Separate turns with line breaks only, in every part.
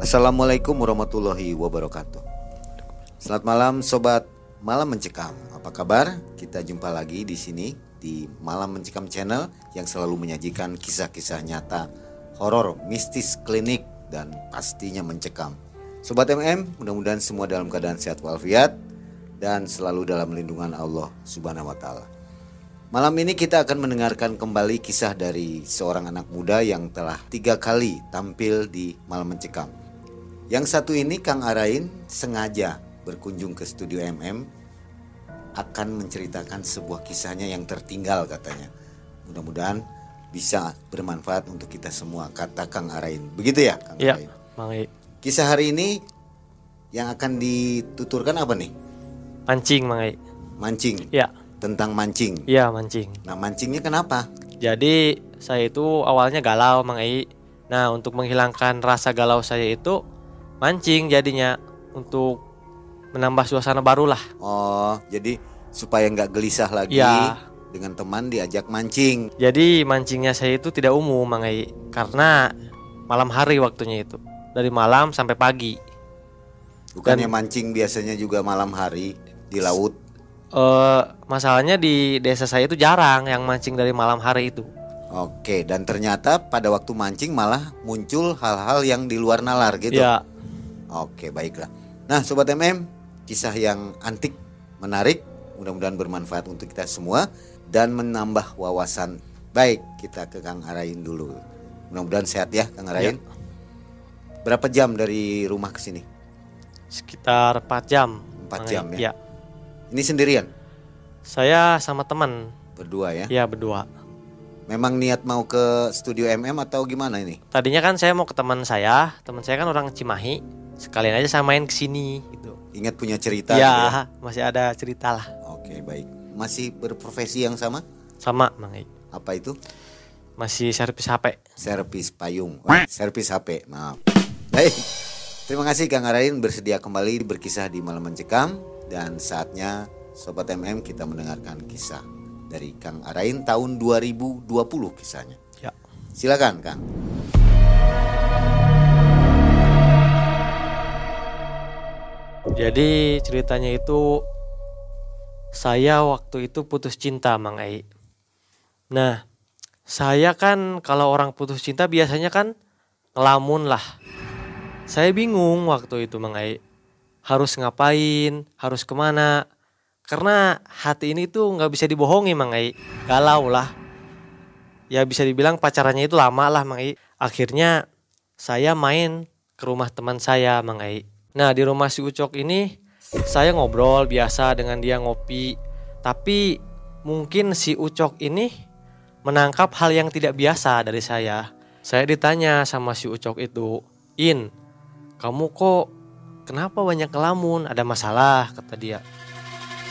Assalamualaikum warahmatullahi wabarakatuh. Selamat malam sobat Malam Mencekam. Apa kabar? Kita jumpa lagi di sini di Malam Mencekam Channel yang selalu menyajikan kisah-kisah nyata horor, mistis, klinik dan pastinya mencekam. Sobat MM, mudah-mudahan semua dalam keadaan sehat walafiat dan selalu dalam lindungan Allah Subhanahu wa taala. Malam ini kita akan mendengarkan kembali kisah dari seorang anak muda yang telah tiga kali tampil di Malam Mencekam. Yang satu ini Kang Arain sengaja berkunjung ke studio MM akan menceritakan sebuah kisahnya yang tertinggal katanya. Mudah-mudahan bisa bermanfaat untuk kita semua kata Kang Arain. Begitu ya Kang
Iya,
Arain? Kisah hari ini yang akan dituturkan apa nih?
Mancing, Mang I.
Mancing.
Iya,
Tentang mancing.
iya mancing.
Nah, mancingnya kenapa?
Jadi saya itu awalnya galau, Mang I. Nah, untuk menghilangkan rasa galau saya itu mancing jadinya untuk menambah suasana baru lah.
Oh, jadi supaya nggak gelisah lagi
Iya.
dengan teman diajak mancing.
Jadi mancingnya saya itu tidak umum, Mang. Karena malam hari waktunya itu. Dari malam sampai pagi.
Bukannya
Dan-
mancing biasanya juga malam hari di laut.
Eh, masalahnya di desa saya itu jarang yang mancing dari malam hari itu.
Oke, dan ternyata pada waktu mancing malah muncul hal-hal yang di luar nalar gitu.
Ya,
Oke, baiklah. Nah, sobat MM, kisah yang antik, menarik, mudah-mudahan bermanfaat untuk kita semua dan menambah wawasan. Baik, kita ke Kang Arain dulu. Mudah-mudahan sehat ya, Kang Arain. Berapa jam dari rumah ke sini?
sekitar 4 jam.
Empat
Mang I.
jam ya?
Iya.
Ini sendirian,
Saya sama teman,
berdua ya.
ya berdua.
Memang niat mau ke studio MM atau gimana ini?
Tadinya kan saya mau ke teman saya, teman saya kan orang Cimahi, sekalian aja saya main ke sini gitu.
Ingat punya cerita gitu
Ya, masih ada cerita lah.
Oke, baik. Masih berprofesi yang sama?
Sama, Mang.
Apa itu?
Masih servis HP.
Servis payung. Wah, Servis HP, maaf. Baik. Terima kasih Kang Arain bersedia kembali berkisah di Malam Mencekam dan saatnya Sobat MM kita mendengarkan kisah dari Kang Arain tahun 2020 kisahnya.
Ya.
Silakan Kang.
Jadi ceritanya itu saya waktu itu putus cinta, Mang Ai. Nah, saya kan kalau orang putus cinta biasanya kan ngelamun lah. Saya bingung waktu itu, Mang Ai. Harus ngapain, harus ke mana. Karena hati ini tuh nggak bisa dibohongi, Mang Ai. Galau lah. Ya bisa dibilang pacarannya itu lama lah, Mang Ai. Akhirnya saya main ke rumah teman saya, Mang Ai. Nah, di rumah si Ucok ini saya ngobrol biasa dengan dia ngopi. Tapi mungkin si Ucok ini menangkap hal yang tidak biasa dari saya. Saya ditanya sama si Ucok itu, "In, kamu kok kenapa banyak kelamun? Ada masalah?" kata dia.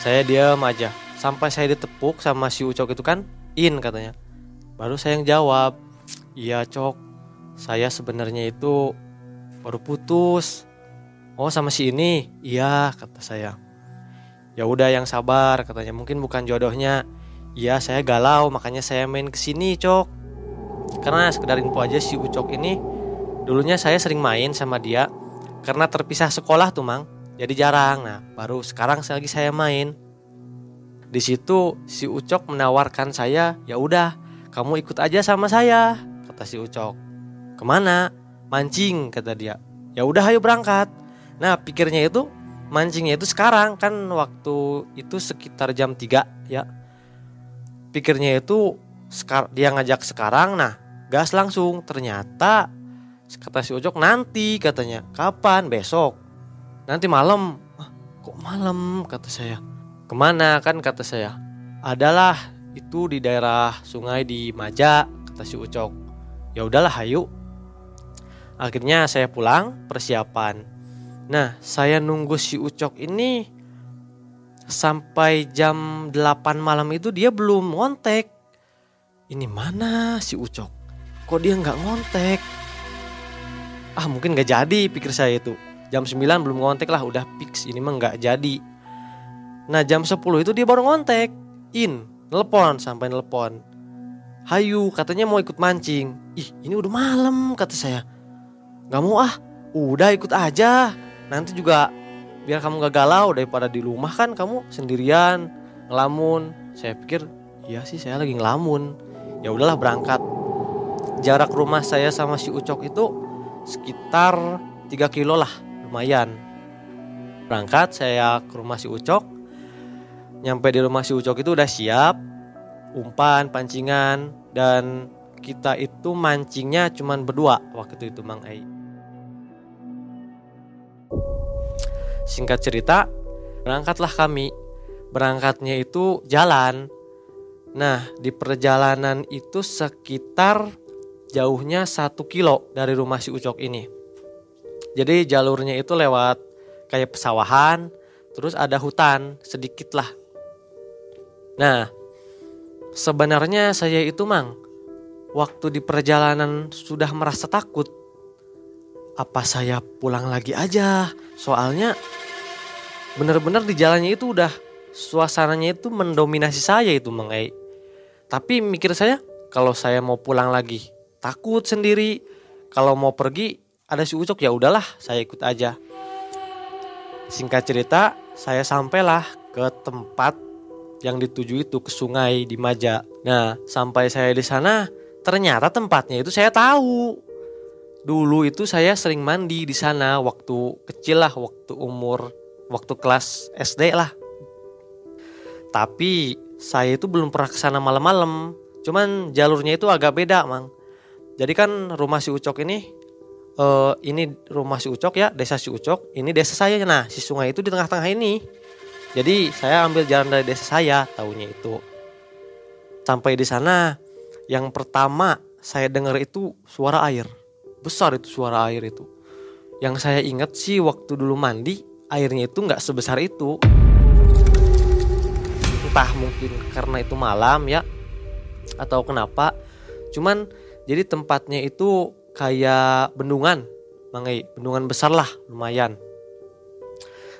Saya diam aja sampai saya ditepuk sama si Ucok itu kan, "In," katanya. Baru saya yang jawab, "Iya, Cok. Saya sebenarnya itu baru putus." Oh sama si ini, iya kata saya. Ya udah yang sabar katanya, mungkin bukan jodohnya. Iya saya galau makanya saya main ke sini cok. Karena sekedar info aja si Ucok ini dulunya saya sering main sama dia karena terpisah sekolah tuh mang. Jadi jarang. Nah baru sekarang lagi saya main. Di situ si Ucok menawarkan saya, ya udah kamu ikut aja sama saya kata si Ucok. Ke mana? Mancing kata dia. Ya udah ayo berangkat. Nah pikirnya itu mancingnya itu sekarang. Kan waktu itu sekitar jam 3 ya. Pikirnya itu sekar dia ngajak sekarang nah gas langsung. Ternyata kata si Ojok nanti katanya. Kapan? Besok. Nanti malam. "Hah, kok malam? Kata saya. Ke mana? Kan kata saya. Adalah itu di daerah sungai di Maja kata si Ucok ya udahlah ayo. Akhirnya saya pulang persiapan Nah, saya nunggu si Ucok ini sampai jam 8 malam itu dia belum ngontek. Ini mana si Ucok? Kok dia nggak ngontek? Ah mungkin nggak jadi pikir saya itu. Jam 9 belum ngontek lah udah fix ini mah nggak jadi. Nah jam 10 itu dia baru ngontek. In, nelpon sampai nelpon. Hayu katanya mau ikut mancing. Ih ini udah malam kata saya. Gak mau ah udah ikut aja nanti juga biar kamu gak galau daripada di rumah kan kamu sendirian ngelamun. Saya pikir iya sih saya lagi ngelamun. Ya udahlah berangkat. Jarak rumah saya sama si Ucok itu sekitar 3 kilo lah lumayan. Berangkat saya ke rumah si Ucok. Nyampe di rumah si Ucok itu udah siap umpan pancingan dan kita itu mancingnya cuman berdua waktu itu Mang Ai Singkat cerita, berangkatlah kami. Berangkatnya itu jalan. Nah, di perjalanan itu sekitar jauhnya satu kilo dari rumah si Ucok ini. Jadi jalurnya itu lewat kayak pesawahan, terus ada hutan sedikit lah. Nah, sebenarnya saya itu mang, waktu di perjalanan sudah merasa takut. Apa saya pulang lagi aja? Soalnya bener-bener di jalannya itu udah suasananya itu mendominasi saya itu mengai. Tapi mikir saya kalau saya mau pulang lagi takut sendiri. Kalau mau pergi ada si Ucok ya udahlah saya ikut aja. Singkat cerita saya sampailah ke tempat yang dituju itu ke sungai di Maja. Nah sampai saya di sana ternyata tempatnya itu saya tahu. Dulu itu saya sering mandi di sana waktu kecil lah waktu umur waktu kelas SD lah. Tapi saya itu belum pernah ke sana malam-malam. Cuman jalurnya itu agak beda, Mang. Jadi kan rumah si Ucok ini uh, ini rumah si Ucok ya, desa si Ucok, ini desa saya. Nah, si sungai itu di tengah-tengah ini. Jadi saya ambil jalan dari desa saya, tahunya itu. Sampai di sana, yang pertama saya dengar itu suara air. Besar itu suara air itu. Yang saya ingat sih waktu dulu mandi, airnya itu nggak sebesar itu. Entah mungkin karena itu malam ya atau kenapa. Cuman jadi tempatnya itu kayak bendungan mangai. Bendungan besar lah lumayan.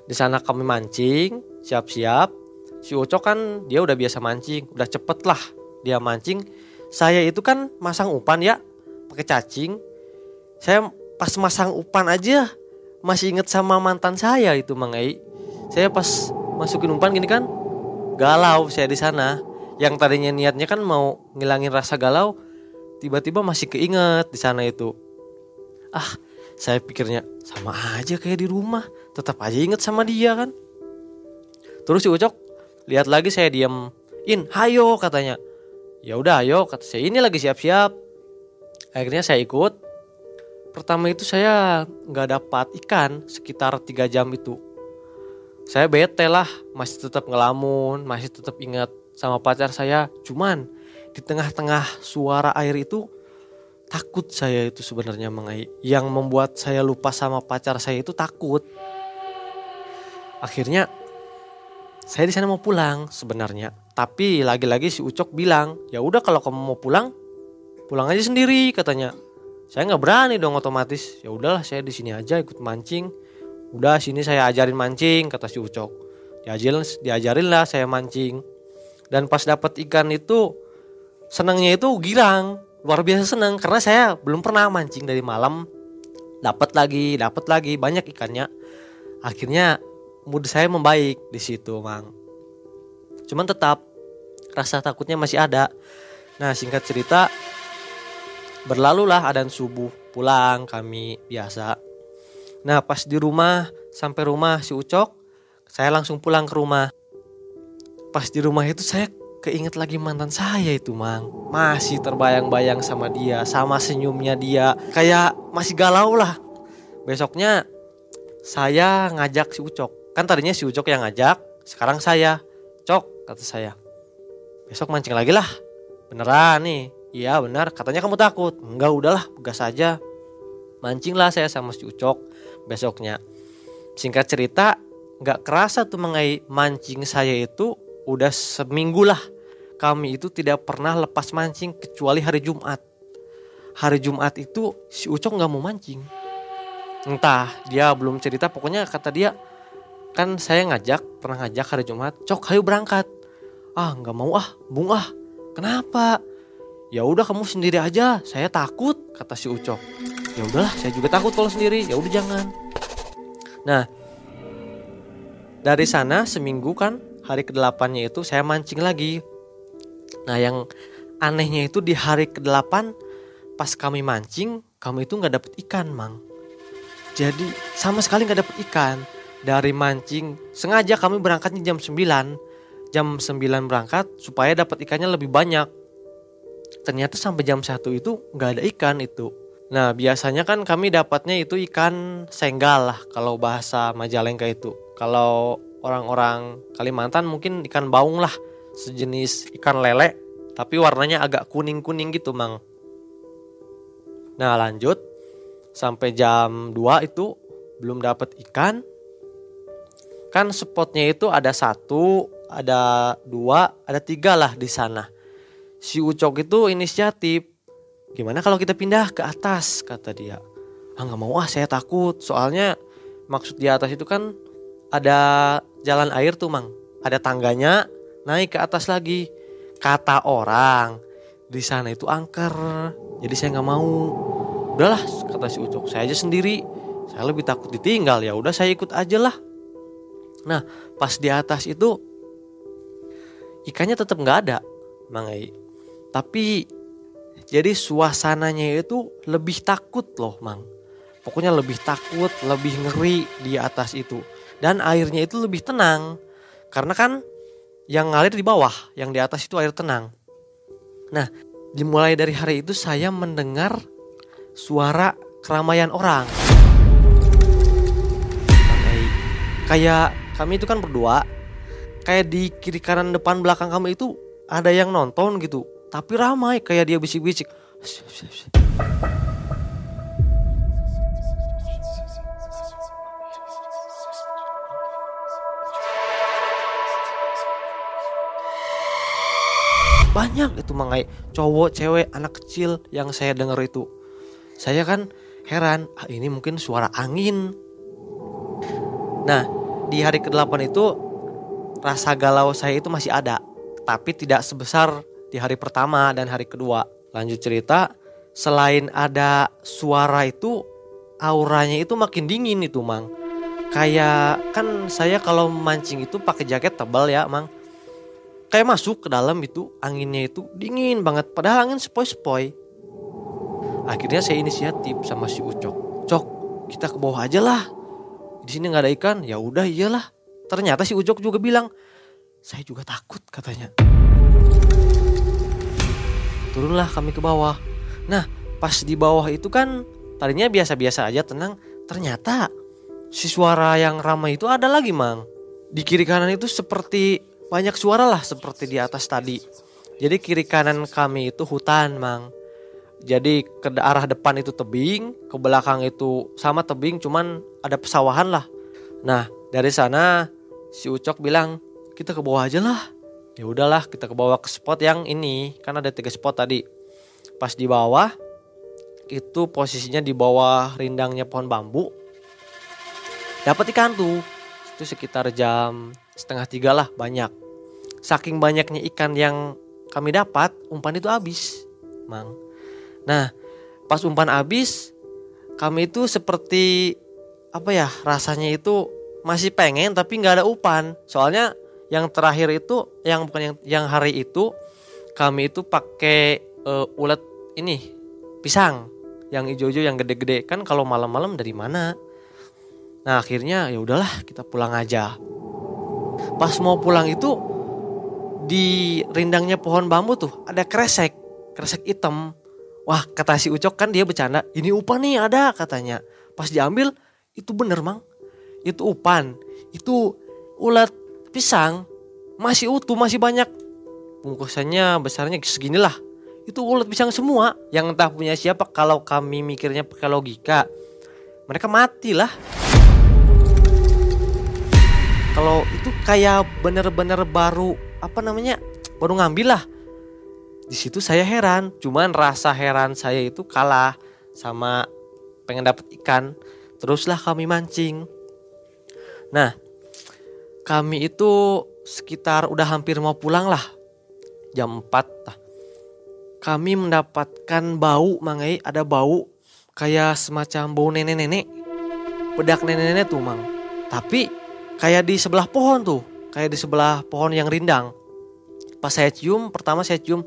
Di sana kami mancing siap-siap. Si Ucok kan dia udah biasa mancing udah cepet lah dia mancing. Saya itu kan masang umpan ya pakai cacing saya pas masang umpan aja masih inget sama mantan saya itu Mang Ei. Saya pas masukin umpan gini kan galau saya di sana. Yang tadinya niatnya kan mau ngilangin rasa galau, tiba-tiba masih keinget di sana itu. Ah, saya pikirnya sama aja kayak di rumah, tetap aja inget sama dia kan. Terus si Ucok lihat lagi saya diam, "In, hayo," katanya. Ya udah, ayo kata saya. Ini lagi siap-siap. Akhirnya saya ikut pertama itu saya nggak dapat ikan sekitar tiga jam itu. Saya bete lah, masih tetap ngelamun, masih tetap ingat sama pacar saya. Cuman di tengah-tengah suara air itu takut saya itu sebenarnya mengai. Yang membuat saya lupa sama pacar saya itu takut. Akhirnya saya di sana mau pulang sebenarnya. Tapi lagi-lagi si Ucok bilang, ya udah kalau kamu mau pulang, pulang aja sendiri katanya saya nggak berani dong otomatis. Ya udahlah saya di sini aja ikut mancing. Udah sini saya ajarin mancing kata si Ucok. Diajarin diajarin lah saya mancing. Dan pas dapat ikan itu senangnya itu girang. Luar biasa senang karena saya belum pernah mancing dari malam. Dapat lagi dapat lagi banyak ikannya. Akhirnya mood saya membaik di situ mang. Cuman tetap rasa takutnya masih ada. Nah singkat cerita Berlalulah adan subuh, pulang kami biasa. Nah pas di rumah, sampai rumah si Ucok, saya langsung pulang ke rumah. Pas di rumah itu saya keinget lagi mantan saya itu mang. Masih terbayang-bayang sama dia, sama senyumnya dia. Kayak masih galau lah. Besoknya saya ngajak si Ucok. Kan tadinya si Ucok yang ngajak, sekarang saya. Cok, kata saya. Besok mancing lagi lah. Beneran nih, Iya benar, katanya kamu takut. Enggak udahlah, gas saja. Mancinglah saya sama si Ucok besoknya. Singkat cerita, nggak kerasa tuh mengai mancing saya itu udah seminggu lah. Kami itu tidak pernah lepas mancing kecuali hari Jumat. Hari Jumat itu si Ucok nggak mau mancing. Entah dia belum cerita, pokoknya kata dia kan saya ngajak pernah ngajak hari Jumat, cok ayo berangkat. Ah nggak mau ah, bung ah. Kenapa? Ya udah kamu sendiri aja, saya takut, kata si Ucok. ya udahlah saya juga takut kalau sendiri. Ya udah jangan. Nah dari sana seminggu kan hari ke-8-nya itu saya mancing lagi. Nah yang anehnya itu di hari ke-8 pas kami mancing kami itu nggak dapet ikan mang. Jadi sama sekali nggak dapet ikan. Dari mancing sengaja kami berangkatnya jam 9 jam 9 berangkat supaya dapat ikannya lebih banyak ternyata sampai jam 1 itu nggak ada ikan itu. Nah biasanya kan kami dapatnya itu ikan senggal lah kalau bahasa Majalengka itu. Kalau orang-orang Kalimantan mungkin ikan baung lah sejenis ikan lele tapi warnanya agak kuning-kuning gitu mang. Nah lanjut. Sampai jam 2 itu belum dapat ikan. Kan spotnya itu ada satu ada dua ada tiga lah di sana si Ucok itu inisiatif. Gimana kalau kita pindah ke atas kata dia. Ah nggak mau ah saya takut. Soalnya maksud di atas itu kan ada jalan air tuh mang. Ada tangganya naik ke atas lagi. Kata orang di sana itu angker. Jadi saya nggak mau. Udahlah kata si Ucok saya aja sendiri. Saya lebih takut ditinggal. Ya udah saya ikut aja lah. Nah pas di atas itu ikannya tetap nggak ada mang Ei tapi jadi suasananya itu lebih takut loh, Mang. Pokoknya lebih takut, lebih ngeri di atas itu. Dan airnya itu lebih tenang. Karena kan yang ngalir di bawah, yang di atas itu air tenang. Nah, dimulai dari hari itu saya mendengar suara keramaian orang. Kayak kami itu kan berdua, kayak di kiri kanan depan belakang kami itu ada yang nonton gitu tapi ramai kayak dia bisik-bisik. Banyak itu mangai cowok, cewek, anak kecil yang saya dengar itu. Saya kan heran, ah, ini mungkin suara angin. Nah, di hari ke-8 itu rasa galau saya itu masih ada, tapi tidak sebesar di hari pertama dan hari kedua. Lanjut cerita, selain ada suara itu, auranya itu makin dingin itu, Mang. Kayak kan saya kalau mancing itu pakai jaket tebal ya, Mang. Kayak masuk ke dalam itu anginnya itu dingin banget, padahal angin sepoi-sepoi. Akhirnya saya inisiatif sama si Ucok. Cok, kita ke bawah aja lah. Di sini nggak ada ikan, ya udah iyalah. Ternyata si Ucok juga bilang, saya juga takut katanya turunlah kami ke bawah. Nah, pas di bawah itu kan tadinya biasa-biasa aja tenang. Ternyata si suara yang ramai itu ada lagi, Mang. Di kiri kanan itu seperti banyak suara lah seperti di atas tadi. Jadi kiri kanan kami itu hutan, Mang. Jadi ke arah depan itu tebing, ke belakang itu sama tebing, cuman ada pesawahan lah. Nah, dari sana si Ucok bilang, kita ke bawah aja lah ya udahlah kita ke bawah ke spot yang ini. Kan ada tiga spot tadi. Pas di bawah itu posisinya di bawah rindangnya pohon bambu. Dapat ikan tuh itu sekitar jam setengah tiga lah banyak. Saking banyaknya ikan yang kami dapat umpan itu habis mang. Nah pas umpan habis kami itu seperti apa ya rasanya itu masih pengen tapi nggak ada umpan. Soalnya yang terakhir itu yang bukan yang yang hari itu kami itu pakai uh, ulet ini pisang. Yang hijau-hijau yang gede-gede. Kan kalau malam-malam dari mana? Nah akhirnya ya udahlah kita pulang aja. Pas mau pulang itu di rindangnya pohon bambu tuh ada kresek. Kresek hitam. Wah kata si ucok kan dia bercanda ini upan nih ada katanya. Pas diambil itu bener mang. Itu upan. Itu ulat pisang masih utuh, masih banyak. Bungkusannya besarnya seginilah. Itu ulat pisang semua. Yang entah punya siapa kalau kami mikirnya pakai logika. Mereka matilah. Kalau itu kayak bener-bener baru apa namanya baru ngambil lah. Di situ saya heran. Cuman rasa heran saya itu kalah sama pengen dapet ikan. Teruslah kami mancing. Nah, kami itu sekitar udah hampir mau pulang lah. Jam 4 lah. Kami mendapatkan bau, Mangai ada bau kayak semacam bau nenek-nenek. Bedak nenek-nenek tuh mang. Tapi kayak di sebelah pohon tuh. Kayak di sebelah pohon yang rindang. Pas saya cium, pertama saya cium.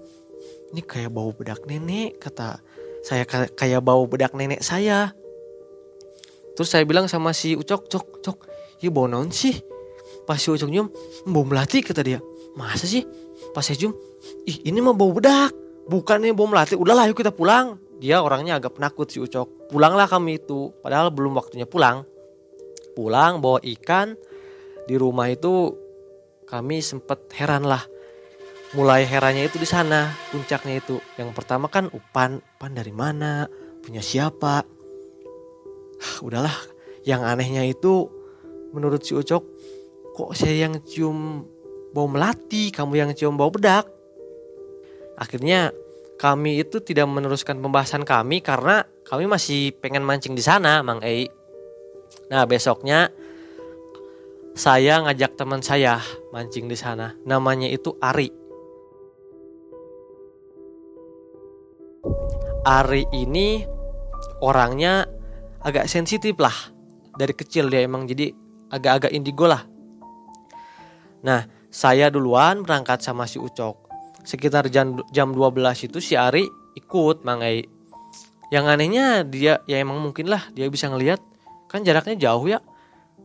Ini kayak bau bedak nenek kata saya kayak bau bedak nenek saya. Terus saya bilang sama si Ucok, Cok, Cok, ya bau naon sih? Pas si Ucok nyium, bau melati kata dia. Masa sih? Pas saya cium, ih ini mah bau bedak. Bukannya bau melati, udahlah yuk kita pulang. Dia orangnya agak penakut si Ucok. Pulanglah kami itu, padahal belum waktunya pulang. Pulang bawa ikan, di rumah itu kami sempat heran lah. Mulai herannya itu di sana, puncaknya itu. Yang pertama kan Upan, Upan dari mana? Punya siapa? udahlah yang anehnya itu menurut si Ucok kok saya yang cium bau melati kamu yang cium bau bedak? Akhirnya kami itu tidak meneruskan pembahasan kami karena kami masih pengen mancing di sana Mang Ei. Nah besoknya saya ngajak teman saya mancing di sana. Namanya itu Ari. Ari ini orangnya agak sensitif lah. Dari kecil dia emang jadi agak-agak indigo lah. Nah, saya duluan berangkat sama si Ucok. Sekitar jam, jam 12 itu si Ari ikut Mangai. Yang anehnya dia ya emang mungkin lah dia bisa ngelihat kan jaraknya jauh ya.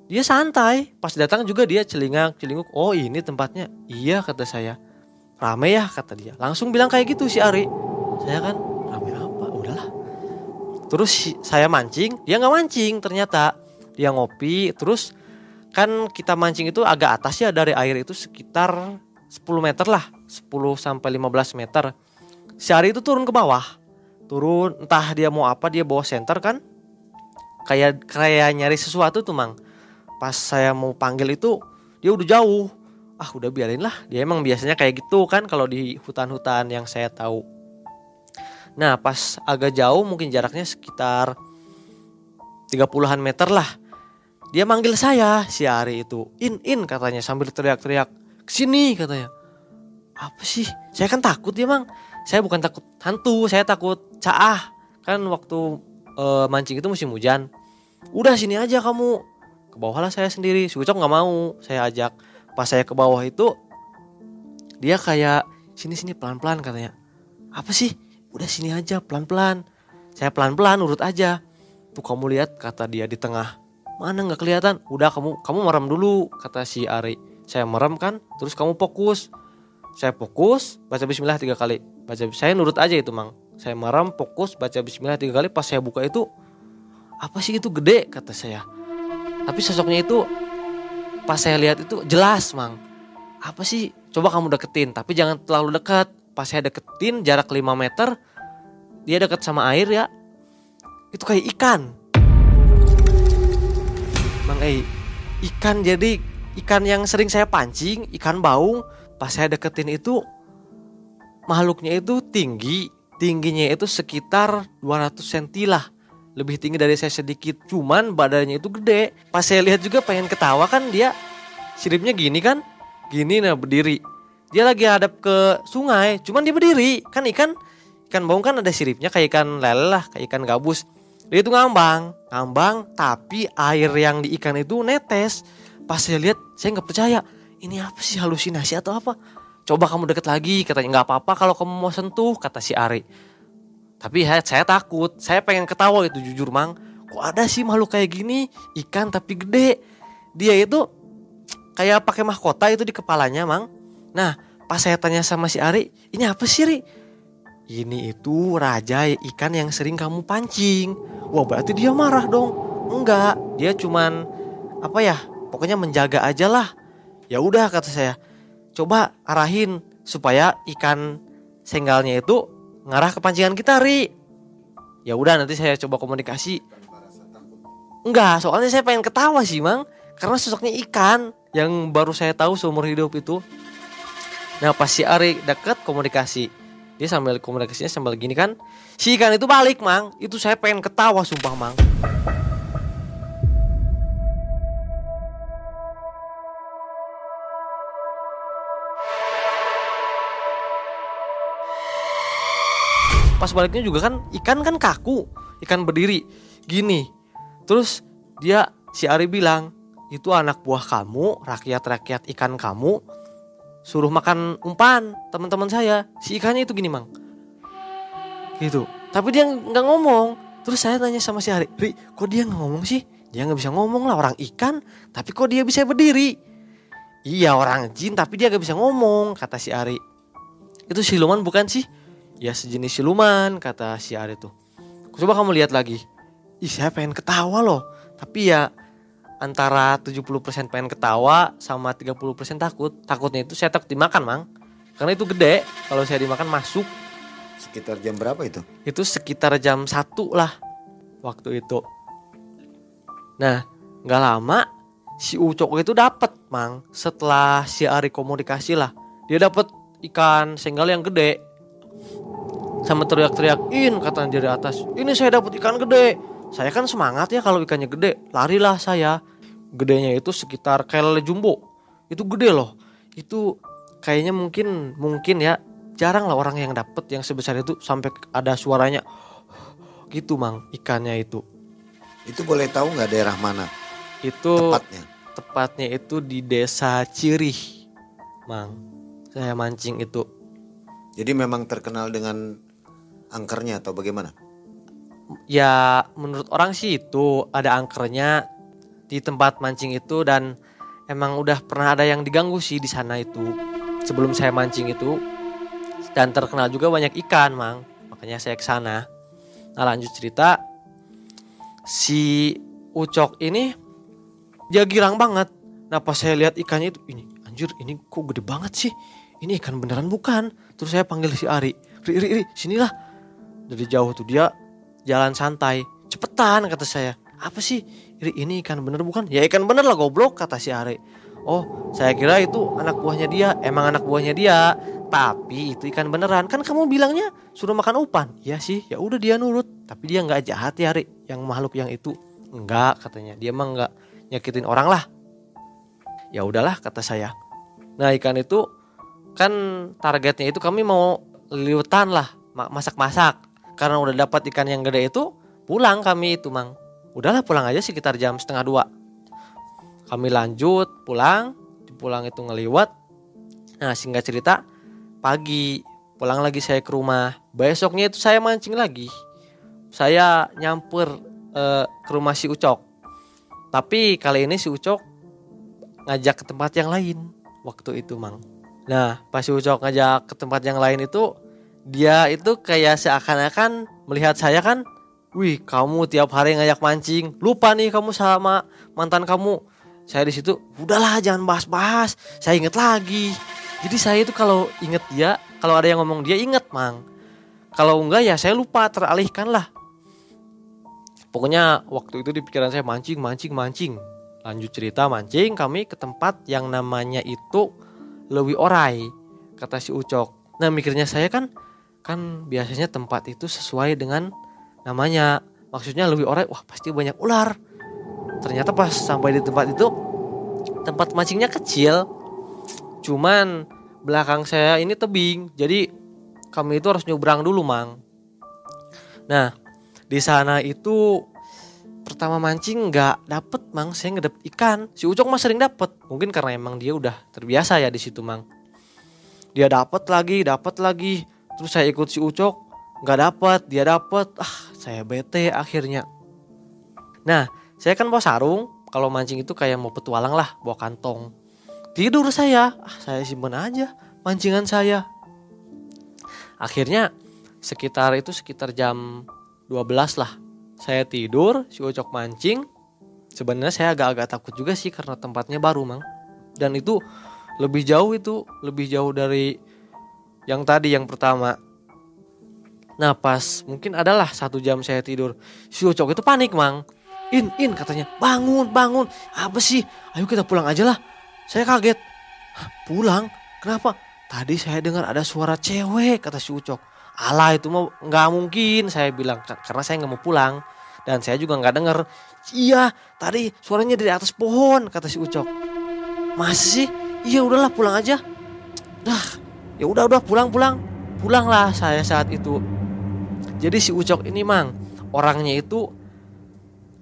Dia santai. Pas datang juga dia celingak, celinguk. Oh ini tempatnya. Iya kata saya. Rame ya kata dia. Langsung bilang kayak gitu si Ari. Saya kan rame apa? Udahlah terus saya mancing dia nggak mancing ternyata dia ngopi terus kan kita mancing itu agak atas ya dari air itu sekitar 10 meter lah. 10 sampai 15 meter. Si Ari itu turun ke bawah. Turun entah dia mau apa dia bawa senter kan? Kayak kayak nyari sesuatu tuh mang. Pas saya mau panggil itu dia udah jauh. Ah udah biarin lah. Dia emang biasanya kayak gitu kan kalau di hutan-hutan yang saya tahu. Nah pas agak jauh mungkin jaraknya sekitar 30-an meter lah. Dia manggil saya si Ari itu. In, in katanya sambil teriak-teriak. Ke sini katanya. Apa sih? Saya kan takut ya mang. Saya bukan takut hantu, saya takut caah. Kan waktu uh, mancing itu musim hujan. Udah sini aja kamu. Ke bawah lah saya sendiri. Si Ucok gak mau saya ajak. Pas saya ke bawah itu dia kayak sini-sini pelan-pelan katanya. Apa sih? udah sini aja pelan-pelan. Saya pelan-pelan urut aja. Tuh kamu lihat kata dia di tengah. Mana nggak kelihatan? Udah kamu kamu merem dulu kata si Ari. Saya merem kan, terus kamu fokus. Saya fokus, baca bismillah tiga kali. Baca saya nurut aja itu, Mang. Saya merem, fokus, baca bismillah tiga kali. Pas saya buka itu apa sih itu gede kata saya. Tapi sosoknya itu pas saya lihat itu jelas, Mang. Apa sih? Coba kamu deketin, tapi jangan terlalu dekat pas saya deketin jarak 5 meter dia deket sama air ya itu kayak ikan Bang Eh ikan jadi ikan yang sering saya pancing ikan baung pas saya deketin itu makhluknya itu tinggi tingginya itu sekitar 200 cm lah. Lebih tinggi dari saya sedikit cuman badannya itu gede. Pas saya lihat juga pengen ketawa kan dia siripnya gini kan? Gini nah berdiri. Dia lagi hadap ke sungai cuman dia berdiri. Kan ikan ikan baung kan ada siripnya kayak ikan lele lah kayak ikan gabus dia itu ngambang. Ngambang tapi air yang di ikan itu netes. Pas saya lihat saya nggak percaya. Ini apa sih halusinasi atau apa? Coba kamu deket lagi katanya. Nggak apa-apa kalau kamu mau sentuh kata si Ari. Tapi saya, saya takut. Saya pengen ketawa itu jujur mang. Kok ada sih makhluk kayak gini? Ikan tapi gede. Dia itu kayak pakai mahkota itu di kepalanya mang. Nah, pas saya tanya sama si Ari, ini apa sih Ri? Ini itu raja ikan yang sering kamu pancing. Wah berarti dia marah dong. Enggak, dia cuman apa ya? Pokoknya menjaga aja lah. Ya udah kata saya. Coba arahin supaya ikan senggalnya itu ngarah ke pancingan kita, Ri. Ya udah nanti saya coba komunikasi. Enggak, soalnya saya pengen ketawa sih, Mang. Karena sosoknya ikan yang baru saya tahu seumur hidup itu Nah pas si Ari deket komunikasi Dia sambil komunikasinya sambil gini kan Si ikan itu balik mang. Itu saya pengen ketawa sumpah mang. Pas baliknya juga kan ikan kan kaku ikan berdiri. Gini terus dia si Ari bilang itu anak buah kamu rakyat-rakyat ikan kamu suruh makan umpan teman-teman saya. Si ikannya itu gini mang. Gitu. Tapi dia nggak ngomong. Terus saya tanya sama si Ari Ri kok dia nggak ngomong sih? Dia nggak bisa ngomong lah orang ikan. Tapi kok dia bisa berdiri? Iya orang jin tapi dia nggak bisa ngomong kata si Ari. Itu siluman bukan sih? Ya sejenis siluman kata si Ari tuh. Coba kamu lihat lagi. Ih saya pengen ketawa loh. Tapi ya antara 70% pengen ketawa sama 30% takut. Takutnya itu saya takut dimakan mang. Karena itu gede. Kalau saya dimakan masuk.
Sekitar jam berapa itu?
itu sekitar jam satu lah waktu itu. Nah nggak lama si Ucok itu dapat mang. Setelah si Ari komunikasi lah dia dapat ikan senggal yang gede. Sama teriak-teriak in katanya dari atas. Ini saya dapat ikan gede saya kan semangat ya kalau ikannya gede. Larilah saya. Gedenya itu sekitar kayak lele jumbo. Itu gede loh. Itu kayaknya mungkin mungkin ya. Jarang lah orang yang dapet yang sebesar itu sampai ada suaranya gitu mang ikannya itu.
Itu boleh tahu nggak daerah mana?
Itu
tepatnya?
tepatnya itu di desa Cirih mang. Saya mancing itu.
Jadi memang terkenal dengan angkernya atau bagaimana?
Ya menurut orang sih itu ada angkernya di tempat mancing itu dan emang udah pernah ada yang diganggu sih di sana itu sebelum saya mancing itu. Dan terkenal juga banyak ikan mang. Makanya saya ke sana. Nah lanjut cerita. Si ucok ini dia girang banget. Nah pas saya lihat ikannya itu ini anjir ini kok gede banget sih? Ini ikan beneran bukan? Terus saya panggil si Ari Ri Ri Ri sinilah. Dari jauh tuh dia jalan santai. Cepetan kata saya. Apa sih? Ini ikan bener bukan? Ya ikan bener lah goblok kata si Ari. Oh saya kira itu anak buahnya dia. Emang anak buahnya dia. Tapi itu ikan beneran. Kan kamu bilangnya suruh makan umpan. Ya sih ya udah dia nurut. Tapi dia nggak jahat ya Ri. Yang makhluk yang itu. Enggak katanya. Dia emang nggak nyakitin orang lah. Ya udahlah kata saya. Nah ikan itu kan targetnya itu kami mau liutan lah ma- masak-masak karena udah dapat ikan yang gede itu pulang kami itu mang. Udahlah pulang aja sekitar jam setengah dua. Kami lanjut pulang. Di pulang itu ngeliwat. Nah singkat cerita pagi. Pulang lagi saya ke rumah. Besoknya itu saya mancing lagi. Saya nyamper eh, ke rumah si Ucok. Tapi kali ini si Ucok ngajak ke tempat yang lain waktu itu mang. Nah pas si Ucok ngajak ke tempat yang lain itu dia itu kayak seakan-akan melihat saya kan wih kamu tiap hari ngajak mancing. Lupa nih kamu sama mantan kamu. Saya di situ udahlah jangan bahas-bahas. Saya inget lagi. Jadi saya itu kalau inget dia kalau ada yang ngomong dia inget mang. Kalau enggak ya saya lupa teralihkan lah. Pokoknya waktu itu di pikiran saya mancing mancing mancing. Lanjut cerita mancing kami ke tempat yang namanya itu Lewi Orai kata si Ucok. Nah mikirnya saya kan kan biasanya tempat itu sesuai dengan namanya. Maksudnya Lewi Orai wah pasti banyak ular. Ternyata pas sampai di tempat itu tempat mancingnya kecil. Cuman belakang saya ini tebing jadi kami itu harus nyebrang dulu mang. Nah di sana itu pertama mancing nggak dapet mang. Saya nggak dapet ikan. Si ucok mah sering dapet. Mungkin karena emang dia udah terbiasa ya di situ mang. Dia dapet lagi dapet lagi terus saya ikut si ucok nggak dapet dia dapet. Ah saya bete akhirnya. Nah saya kan bawa sarung kalau mancing itu kayak mau petualang lah bawa kantong. Tidur saya ah saya simpen aja mancingan saya. Akhirnya sekitar itu sekitar jam 12 lah saya tidur si Ucok mancing. Sebenarnya saya agak-agak takut juga sih karena tempatnya baru mang. Dan itu lebih jauh itu lebih jauh dari yang tadi yang pertama. Nah pas mungkin adalah satu jam saya tidur. Si Ucok itu panik mang. In in katanya. Bangun bangun. Apa sih? Ayo kita pulang aja lah. Saya kaget. "Hah, pulang? Kenapa? Tadi saya dengar ada suara cewek kata si Ucok Alah itu mah nggak mungkin saya bilang. Ka- karena saya nggak mau pulang. Dan saya juga nggak denger. Iya tadi suaranya dari atas pohon kata si Ucok. Masa sih? Iya udahlah pulang aja. Dah ya udah udah pulang pulang. Pulanglah saya saat itu. Jadi si Ucok ini mang orangnya itu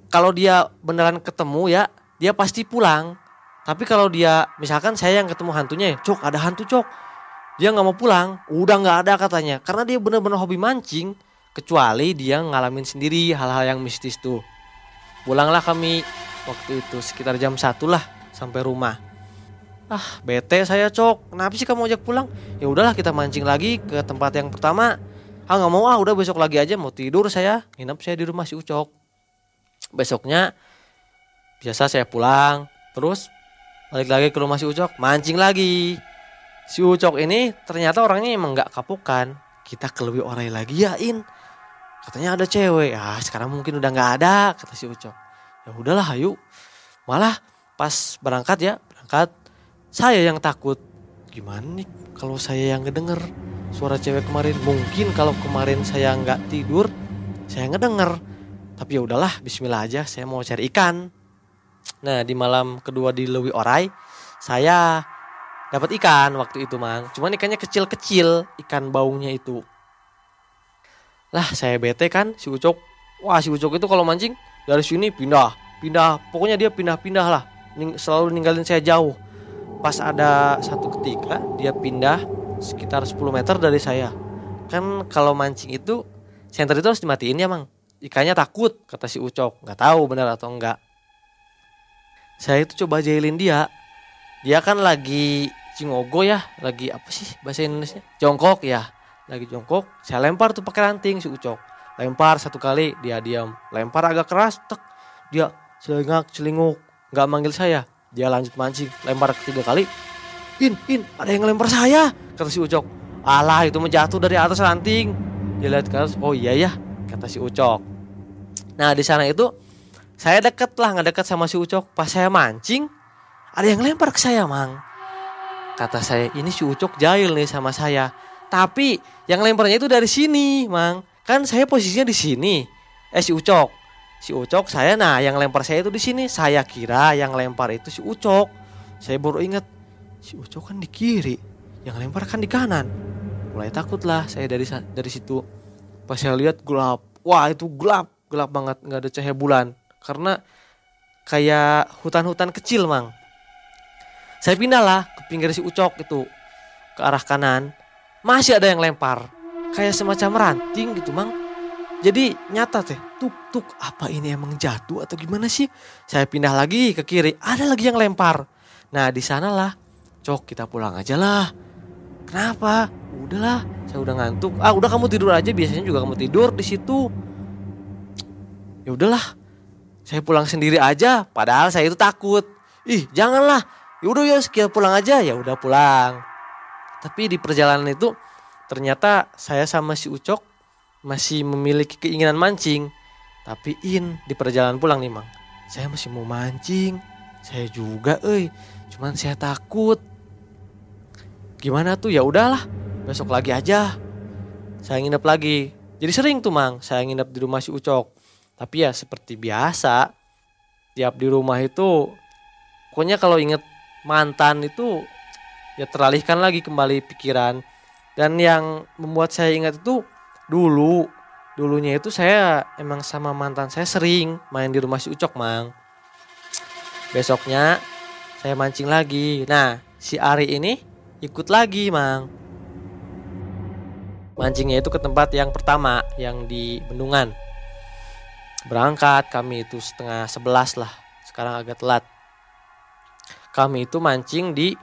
kalau dia beneran ketemu ya dia pasti pulang. Tapi kalau dia misalkan saya yang ketemu hantunya ya cok ada hantu cok. Dia nggak mau pulang. Udah nggak ada katanya. Karena dia bener-bener hobi mancing kecuali dia ngalamin sendiri hal-hal yang mistis tuh. Pulanglah kami waktu itu sekitar jam satu lah sampai rumah ah bete saya cok. Kenapa sih kamu ajak pulang? Ya udahlah kita mancing lagi ke tempat yang pertama. Ah nggak mau. Ah udah besok lagi aja. Mau tidur saya. Nginep saya di rumah si ucok. Besoknya biasa saya pulang. Terus balik lagi ke rumah si ucok. Mancing lagi. Si ucok ini ternyata orangnya emang nggak kapukan kita ke lebih lagi ya in. Katanya ada cewek. Ah sekarang mungkin udah nggak ada kata si ucok. Ya udahlah ayo. Malah pas berangkat ya berangkat saya yang takut. Gimana nih kalau saya yang ngedenger suara cewek kemarin? Mungkin kalau kemarin saya nggak tidur saya ngedenger. Tapi ya udahlah Bismillah aja saya mau cari ikan. Nah di malam kedua di Lewi Orai saya dapat ikan waktu itu mang. Cuman ikannya kecil-kecil ikan baunya itu. Lah saya bete kan si Ucok. Wah si Ucok itu kalau mancing dari sini pindah pindah. Pokoknya dia pindah-pindah lah. Selalu ninggalin saya jauh pas ada satu ketika dia pindah sekitar 10 meter dari saya. Kan kalau mancing itu senter itu harus dimatiin ya mang. Ikannya takut kata si Ucok. Nggak tahu benar atau enggak saya itu coba jahilin dia. Dia kan lagi cingogo ya lagi apa sih bahasa Indonesia? Jongkok ya lagi jongkok. Saya lempar tuh pakai ranting si Ucok. Lempar satu kali dia diam. Lempar agak keras tek. Dia celingak celinguk. Nggak manggil saya dia lanjut mancing lempar ketiga kali. In in ada yang lempar saya kata si Ucok. Alah itu menjatuh dari atas ranting. Dia lihat ke atas oh iya ya kata si Ucok. Nah di sana itu saya deket lah nggak deket sama si Ucok. Pas saya mancing ada yang lempar ke saya mang. Kata saya ini si Ucok jahil nih sama saya. Tapi yang lemparnya itu dari sini mang. Kan saya posisinya di sini. Eh si Ucok si Ucok saya nah yang lempar saya itu di sini. Saya kira yang lempar itu si Ucok. Saya baru ingat si Ucok kan di kiri yang lempar kan di kanan. Mulai takut lah saya dari dari situ. Pas saya lihat gelap wah itu gelap gelap banget nggak ada cahaya bulan. Karena kayak hutan-hutan kecil mang. Saya pindah lah ke pinggir si Ucok itu ke arah kanan. Masih ada yang lempar kayak semacam ranting gitu mang jadi nyata teh tuk tuk apa ini emang jatuh atau gimana sih? Saya pindah lagi ke kiri ada lagi yang lempar. Nah di sanalah cok kita pulang aja lah. Kenapa? Udahlah saya udah ngantuk. Ah udah kamu tidur aja biasanya juga kamu tidur di situ. Ya udahlah saya pulang sendiri aja padahal saya itu takut. Ih janganlah. Ya udah ya kita pulang aja. Ya udah pulang. Tapi di perjalanan itu ternyata saya sama si Ucok masih memiliki keinginan mancing. Tapi in di perjalanan pulang nih mang. Saya masih mau mancing. Saya juga eh cuman saya takut. Gimana tuh? Ya udahlah besok lagi aja. Saya nginep lagi. Jadi sering tuh mang saya nginep di rumah si Ucok. Tapi ya seperti biasa tiap di rumah itu pokoknya kalau inget mantan itu ya teralihkan lagi kembali pikiran. Dan yang membuat saya ingat itu dulu dulunya itu saya emang sama mantan saya sering main di rumah si Ucok mang. Besoknya saya mancing lagi. Nah si Ari ini ikut lagi mang. Mancingnya itu ke tempat yang pertama yang di Bendungan. Berangkat kami itu setengah sebelas lah. Sekarang agak telat. Kami itu mancing di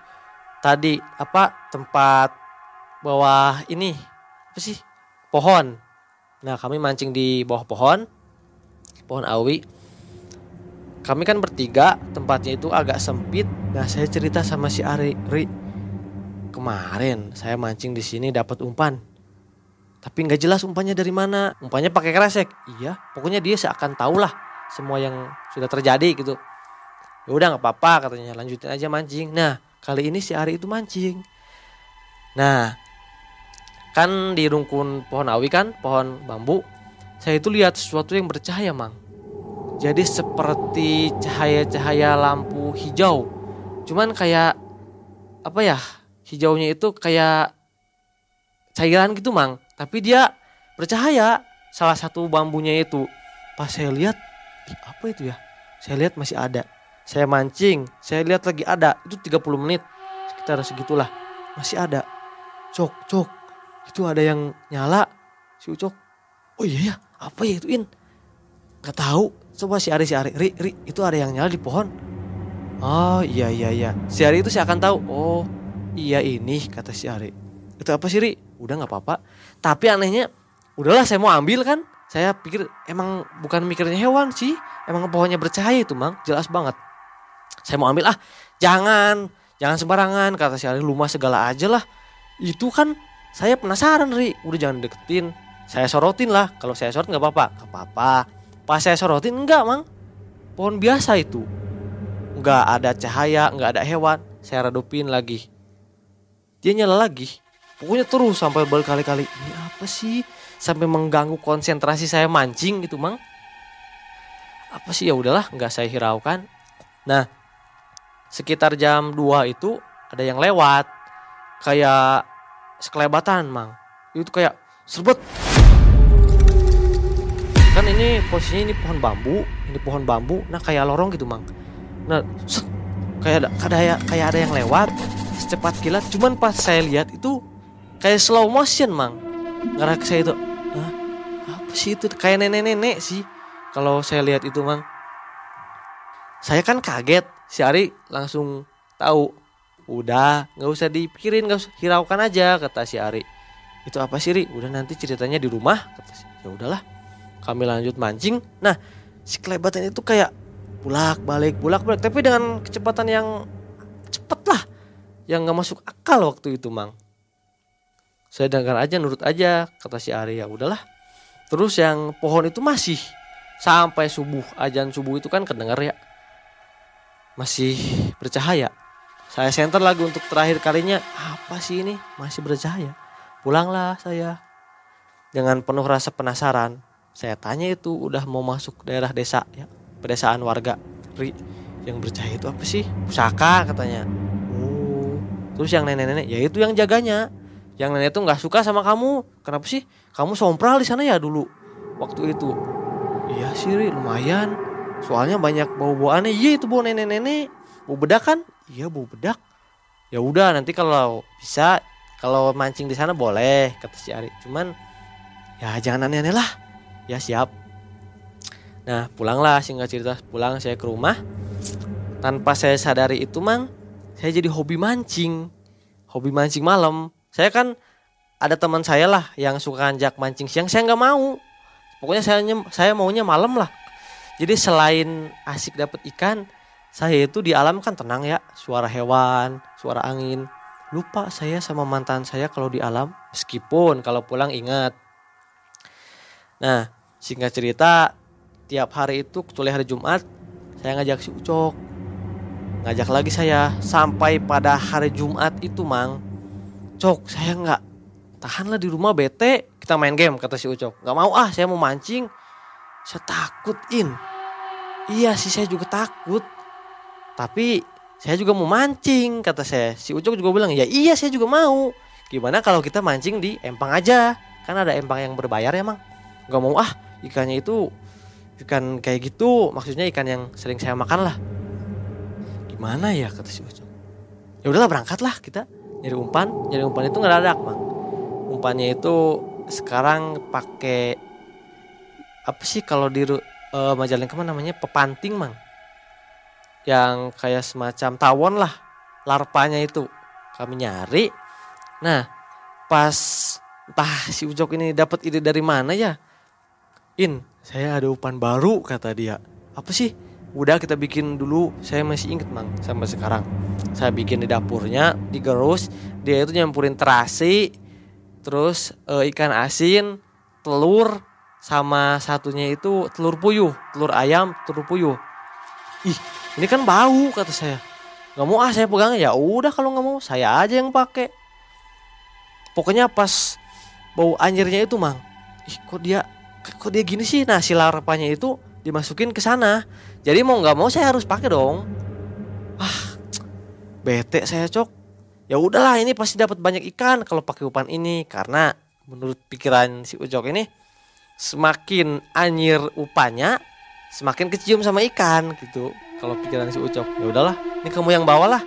tadi apa tempat bawah ini. Apa sih pohon. Nah kami mancing di bawah pohon pohon awi. Kami kan bertiga tempatnya itu agak sempit. Nah saya cerita sama si Ari Ri kemarin saya mancing di sini dapat umpan tapi nggak jelas umpannya dari mana. Umpannya pakai kresek. Iya pokoknya dia seakan tahu lah semua yang sudah terjadi gitu. Ya udah nggak apa-apa katanya lanjutin aja mancing. Nah kali ini si Ari itu mancing. Nah kan di rungkun pohon awi kan pohon bambu saya itu lihat sesuatu yang bercahaya mang jadi seperti cahaya-cahaya lampu hijau cuman kayak apa ya hijaunya itu kayak cairan gitu mang tapi dia bercahaya salah satu bambunya itu. Pas saya lihat, ih, apa itu ya? Saya lihat masih ada. Saya mancing, saya lihat lagi ada. Itu 30 menit. Sekitar segitulah. Masih ada. Cok, cok. Itu ada yang nyala. Si Ucok. Oh iya ya, apa ya itu In? Gak tahu. Coba si Ari, si Ari. Ri, Ri, itu ada yang nyala di pohon. Oh iya iya iya. Si Ari itu saya akan tahu. Oh iya ini kata si Ari. Itu apa sih Ri? Udah nggak apa-apa. Tapi anehnya, udahlah saya mau ambil kan. Saya pikir emang bukan mikirnya hewan sih. Emang pohonnya bercahaya itu mang. Jelas banget. Saya mau ambil ah. Jangan. Jangan sembarangan. Kata si Ari lumah segala aja lah. Itu kan saya penasaran Ri. Udah jangan deketin. Saya sorotin lah. Kalau saya sorot nggak apa-apa. Nggak apa-apa. Pas saya sorotin enggak mang. Pohon biasa itu. Nggak ada cahaya, nggak ada hewan. Saya redupin lagi. Dia nyala lagi. Pokoknya terus sampai berkali-kali. Ini apa sih? Sampai mengganggu konsentrasi saya mancing gitu mang. Apa sih ya udahlah nggak saya hiraukan. Nah sekitar jam 2 itu ada yang lewat. Kayak sekelebatan mang. Itu kayak serbet. Kan ini posisinya ini pohon bambu. Ini pohon bambu. Nah kayak lorong gitu mang. Nah set, kayak ada, kayak kayak ada yang lewat secepat kilat. Cuman pas saya lihat itu kayak slow motion mang. Ngerak saya itu. Hah? Apa sih itu? Kayak nenek-nenek sih. Kalau saya lihat itu mang. Saya kan kaget. Si Ari langsung tahu. Udah, nggak usah dipikirin, nggak usah hiraukan aja kata si Ari. Itu apa sih Ri? Udah nanti ceritanya di rumah kata si. Ya udahlah. Kami lanjut mancing. Nah, si kelebatan itu kayak bulak balik bulak balik tapi dengan kecepatan yang cepet lah yang nggak masuk akal waktu itu mang saya dengar aja nurut aja kata si Ari ya udahlah terus yang pohon itu masih sampai subuh ajan subuh itu kan kedengar ya masih bercahaya saya senter lagi untuk terakhir kalinya. Apa sih ini? Masih bercahaya pulanglah saya. Dengan penuh rasa penasaran saya tanya itu udah mau masuk daerah desa ya pedesaan warga Ri. Yang bercahaya itu apa sih? Pusaka katanya. Oh. Terus yang nenek-nenek? Ya itu yang jaganya. Yang nenek itu nggak suka sama kamu. Kenapa sih? Kamu sompral di sana ya dulu waktu itu. Iya sih Ri lumayan. Soalnya banyak bau-bau aneh iya itu bau nenek-nenek. Bau bedak kan iya bau bedak. Ya udah nanti kalau bisa kalau mancing di sana boleh kata si Ari. Cuman ya jangan aneh-aneh lah. Ya siap. Nah pulanglah singkat cerita. Pulang saya ke rumah. Tanpa saya sadari itu mang saya jadi hobi mancing. Hobi mancing malam. Saya kan ada teman saya lah yang suka ngajak mancing siang. Saya nggak mau. Pokoknya saya saya maunya malam lah. Jadi selain asik dapat ikan saya itu di alam kan tenang ya suara hewan suara angin. Lupa saya sama mantan saya kalau di alam meskipun kalau pulang ingat. Nah singkat cerita tiap hari itu kecuali hari Jumat saya ngajak si Ucok. Ngajak lagi saya sampai pada hari Jumat itu mang. Cok saya nggak tahanlah di rumah bete. Kita main game kata si Ucok. Nggak mau ah saya mau mancing. Saya takut in. Iya sih saya juga takut tapi saya juga mau mancing kata saya. Si Ucok juga bilang ya iya saya juga mau. Gimana kalau kita mancing di empang aja? Kan ada empang yang berbayar ya mang. Nggak mau ah ikannya itu ikan kayak gitu maksudnya ikan yang sering saya makan lah. Gimana ya? kata si Ucok. Ya udahlah berangkatlah kita nyari umpan. Nyari umpan itu nggak ada mang. Umpannya itu sekarang pakai apa sih kalau di uh, Majalengka namanya? Pepanting mang yang kayak semacam tawon lah larpanya itu. Kami nyari. Nah pas entah si Ucok ini dapat ide dari mana ya? In saya ada umpan baru kata dia. Apa sih? Udah kita bikin dulu. Saya masih inget mang sampai sekarang. Saya bikin di dapurnya digerus dia itu nyampurin terasi terus e, ikan asin telur sama satunya itu telur puyuh telur ayam telur puyuh. Ih ini kan bau kata saya. Nggak mau ah saya pegang. Ya udah kalau nggak mau saya aja yang pakai. Pokoknya pas bau anjirnya itu mang ih kok dia kok dia gini sih? Nah si larpanya itu dimasukin ke sana. Jadi mau nggak mau saya harus pakai dong. Ah bete saya cok. Ya udahlah ini pasti dapat banyak ikan kalau pakai umpan ini. Karena menurut pikiran si Ucok ini semakin anyir upanya semakin kecium sama ikan gitu kalau pikiran si Ucok ya udahlah ini kamu yang bawalah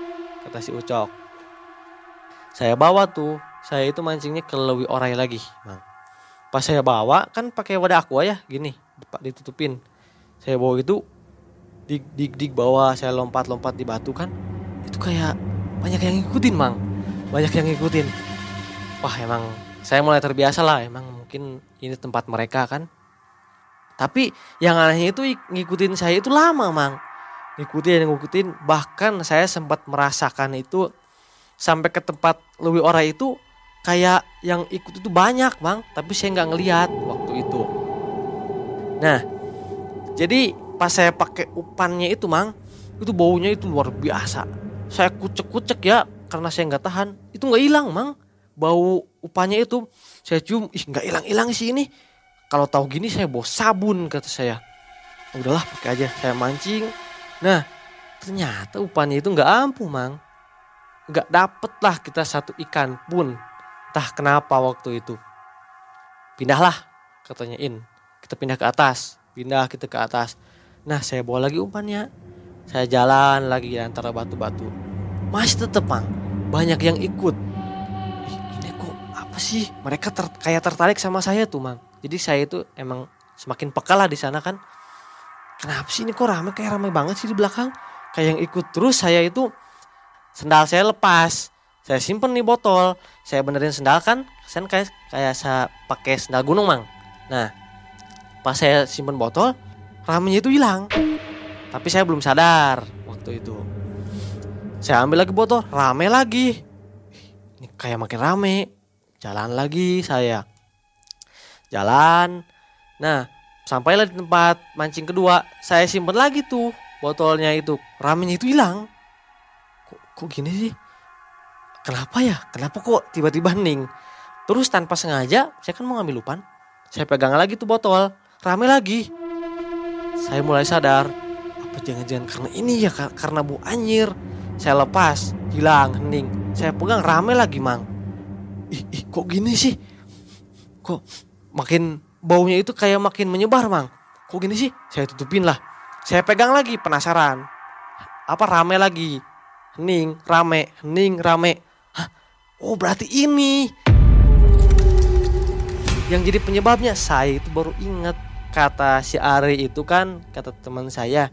kata si Ucok. Saya bawa tuh saya itu mancingnya ke lewi orai lagi bang pas saya bawa kan pakai wadah aqua ya gini ditutupin. Saya bawa itu dig dig dig bawah saya lompat lompat di batu kan itu kayak banyak yang ngikutin mang. Banyak yang ngikutin. Wah emang saya mulai terbiasa lah emang mungkin ini tempat mereka kan. Tapi yang anehnya itu ngikutin saya itu lama mang ngikutin ngikutin. Bahkan saya sempat merasakan itu sampai ke tempat Lewi Ora itu kayak yang ikut itu banyak bang. Tapi saya nggak ngelihat waktu itu. Nah jadi pas saya pakai upannya itu mang itu baunya itu luar biasa. Saya kucek-kucek ya karena saya nggak tahan. Itu nggak hilang mang. Bau upahnya itu saya cium ih nggak hilang-hilang sih ini. Kalau tahu gini saya bawa sabun kata saya. Udahlah pakai aja. Saya mancing nah ternyata upahnya itu nggak ampuh mang. Nggak dapet lah kita satu ikan pun. Entah kenapa waktu itu. Pindahlah katanya In. Kita pindah ke atas. Pindah kita ke atas. Nah saya bawa lagi umpannya. Saya jalan lagi antara batu-batu. Masih tetep mang. Banyak yang ikut. Ini kok apa sih? Mereka ter, kayak tertarik sama saya tuh mang. Jadi saya itu emang semakin peka lah di sana kan kenapa sih ini kok rame? Kayak rame banget sih di belakang. Kayak yang ikut terus saya itu sendal saya lepas. Saya simpen nih botol. Saya benerin sendal kan saya kayak kayak saya pakai sendal gunung mang. Nah pas saya simpen botol ramenya itu hilang. Tapi saya belum sadar waktu itu. Saya ambil lagi botol rame lagi. Ini kayak makin rame. Jalan lagi saya. Jalan. Nah sampailah di tempat mancing kedua saya simpen lagi tuh botolnya itu ramenya itu hilang kok gini sih? Kenapa ya? Kenapa kok tiba-tiba hening? Terus tanpa sengaja, saya kan mau ngambil lupan. Saya pegang lagi tuh botol, rame lagi. Saya mulai sadar, apa jangan-jangan karena ini ya karena bu anjir. Saya lepas, hilang, hening. Saya pegang rame lagi, Mang. Ih, ih kok gini sih? Kok makin baunya itu kayak makin menyebar, Mang. Kok gini sih? Saya tutupin lah. Saya pegang lagi, penasaran. Apa rame lagi? hening, rame, hening, rame. Hah? Oh berarti ini. Yang jadi penyebabnya saya itu baru ingat kata si Ari itu kan kata teman saya.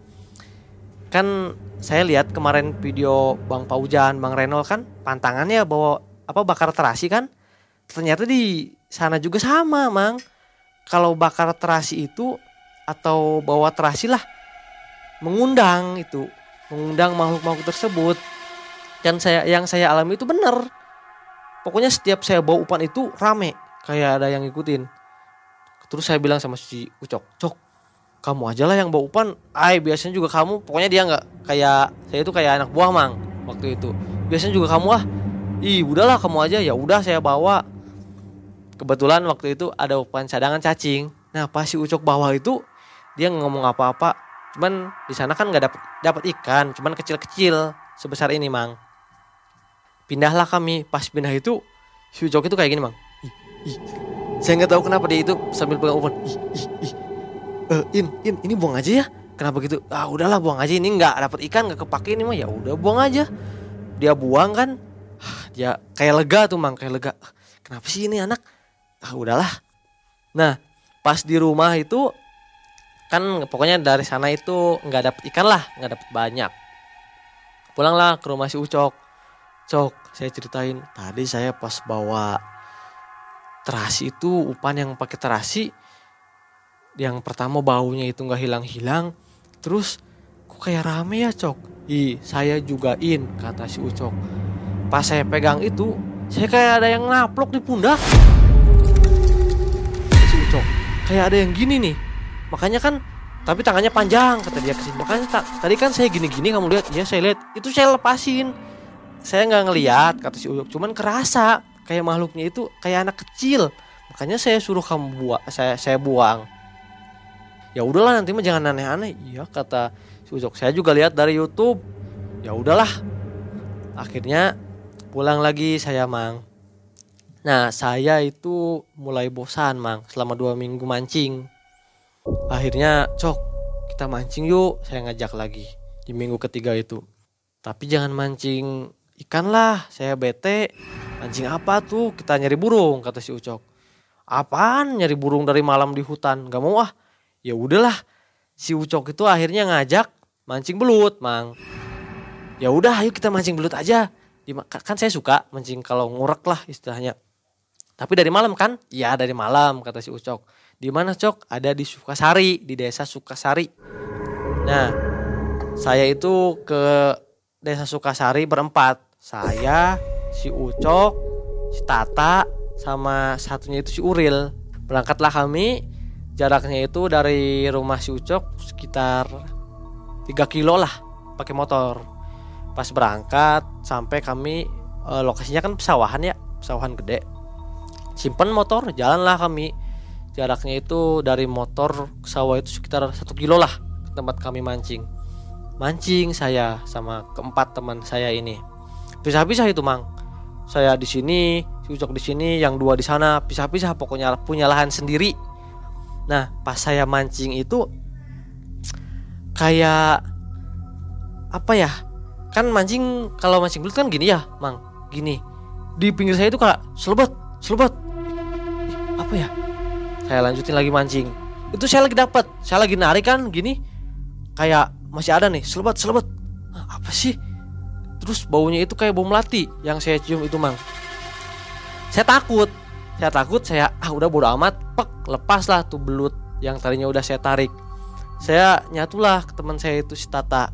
Kan saya lihat kemarin video Bang Paujan, Bang Renol kan pantangannya bawa apa bakar terasi kan. Ternyata di sana juga sama, Mang. Kalau bakar terasi itu atau bawa terasi lah mengundang itu mengundang makhluk-makhluk tersebut. Yang saya yang saya alami itu benar. Pokoknya setiap saya bawa upan itu rame kayak ada yang ngikutin. Terus saya bilang sama si Ucok Cok kamu aja lah yang bawa upan ay biasanya juga kamu pokoknya dia nggak kayak saya itu kayak anak buah mang waktu itu. Biasanya juga kamu ah ih udahlah kamu aja. Ya udah saya bawa kebetulan waktu itu ada upan cadangan cacing. Nah pas si Ucok bawa itu dia ngomong apa-apa. Cuman di sana kan nggak dapat ikan cuman kecil-kecil sebesar ini mang. Pindahlah kami. Pas pindah itu si Ucok itu kayak gini mang. Ih, ih. saya nggak tahu kenapa dia itu sambil pegang umpan ih, ih, ih. Uh, in in ini buang aja ya. Kenapa gitu? Ah udahlah buang aja. Ini nggak dapat ikan nggak kepake ini mah ya udah buang aja. Dia buang kan. Dia kayak lega tuh mang kayak lega. Kenapa sih ini anak ah udahlah. Nah pas di rumah itu kan pokoknya dari sana itu nggak dapet ikan lah nggak dapet banyak. Pulanglah ke rumah si Ucok. Cok saya ceritain. Tadi saya pas bawa terasi itu upan yang pakai terasi yang pertama baunya itu nggak hilang-hilang. Terus kok kayak rame ya Cok? Ih saya jugain kata si Ucok. Pas saya pegang itu saya kayak ada yang ngaplok di pundak kayak ada yang gini nih. Makanya kan tapi tangannya panjang kata dia ke sini. Makanya ta tadi kan saya gini-gini kamu lihat. Ya saya lihat. Itu saya lepasin. Saya nggak ngeliat kata si Uyuk. Cuman kerasa kayak makhluknya itu kayak anak kecil. Makanya saya suruh kamu buang saya saya buang. Ya udahlah nanti mah jangan aneh-aneh. Iya kata si Uyuk. Saya juga lihat dari YouTube. Ya udahlah. Akhirnya pulang lagi saya mang Nah saya itu mulai bosan mang selama dua minggu mancing. Akhirnya cok kita mancing yuk saya ngajak lagi di minggu ketiga itu. Tapi jangan mancing ikan lah saya bete. Mancing apa tuh kita nyari burung kata si Ucok. Apaan nyari burung dari malam di hutan gak mau ah. Ya udahlah si Ucok itu akhirnya ngajak mancing belut mang. Ya udah ayo kita mancing belut aja. Kan saya suka mancing kalau ngurek lah istilahnya. Tapi dari malam kan? Iya dari malam kata si Ucok. Di mana Cok? Ada di Sukasari, di desa Sukasari. Nah, saya itu ke desa Sukasari berempat. Saya, si Ucok, si Tata, sama satunya itu si Uril. Berangkatlah kami, jaraknya itu dari rumah si Ucok sekitar 3 kilo lah pakai motor. Pas berangkat sampai kami e, lokasinya kan pesawahan ya, pesawahan gede simpen motor jalanlah kami. Jaraknya itu dari motor ke sawah itu sekitar satu kilo lah ke tempat kami mancing. Mancing saya sama keempat teman saya ini. Pisah-pisah itu mang. Saya di sini si Ucok di sini yang dua di sana pisah-pisah pokoknya punya lahan sendiri. Nah pas saya mancing itu kayak apa ya? Kan mancing kalau mancing belut kan gini ya mang. Gini. Di pinggir saya itu kayak selebet selebet apa ya? Saya lanjutin lagi mancing. Itu saya lagi dapat. Saya lagi narik kan gini. Kayak masih ada nih selebat selebat nah, apa sih? Terus baunya itu kayak bau melati yang saya cium itu mang. Saya takut. Saya takut saya ah udah bodo amat. Pek lepas lah tuh belut yang tadinya udah saya tarik. Saya nyatulah ke teman saya itu si Tata.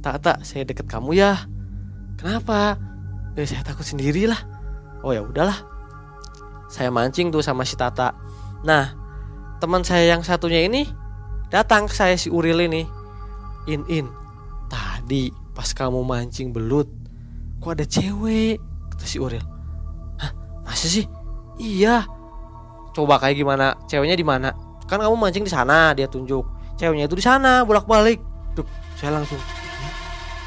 Tata saya deket kamu ya. Kenapa? Ya saya takut sendirilah. Oh ya udahlah saya mancing tuh sama si Tata. Nah teman saya yang satunya ini datang ke saya si Uril ini. In in tadi pas kamu mancing belut kok ada cewek? Kata si Uril. Hah masa sih? Iya. Coba kayak gimana? Ceweknya di mana? Kan kamu mancing di sana dia tunjuk. Ceweknya itu di sana bolak balik Duh, saya langsung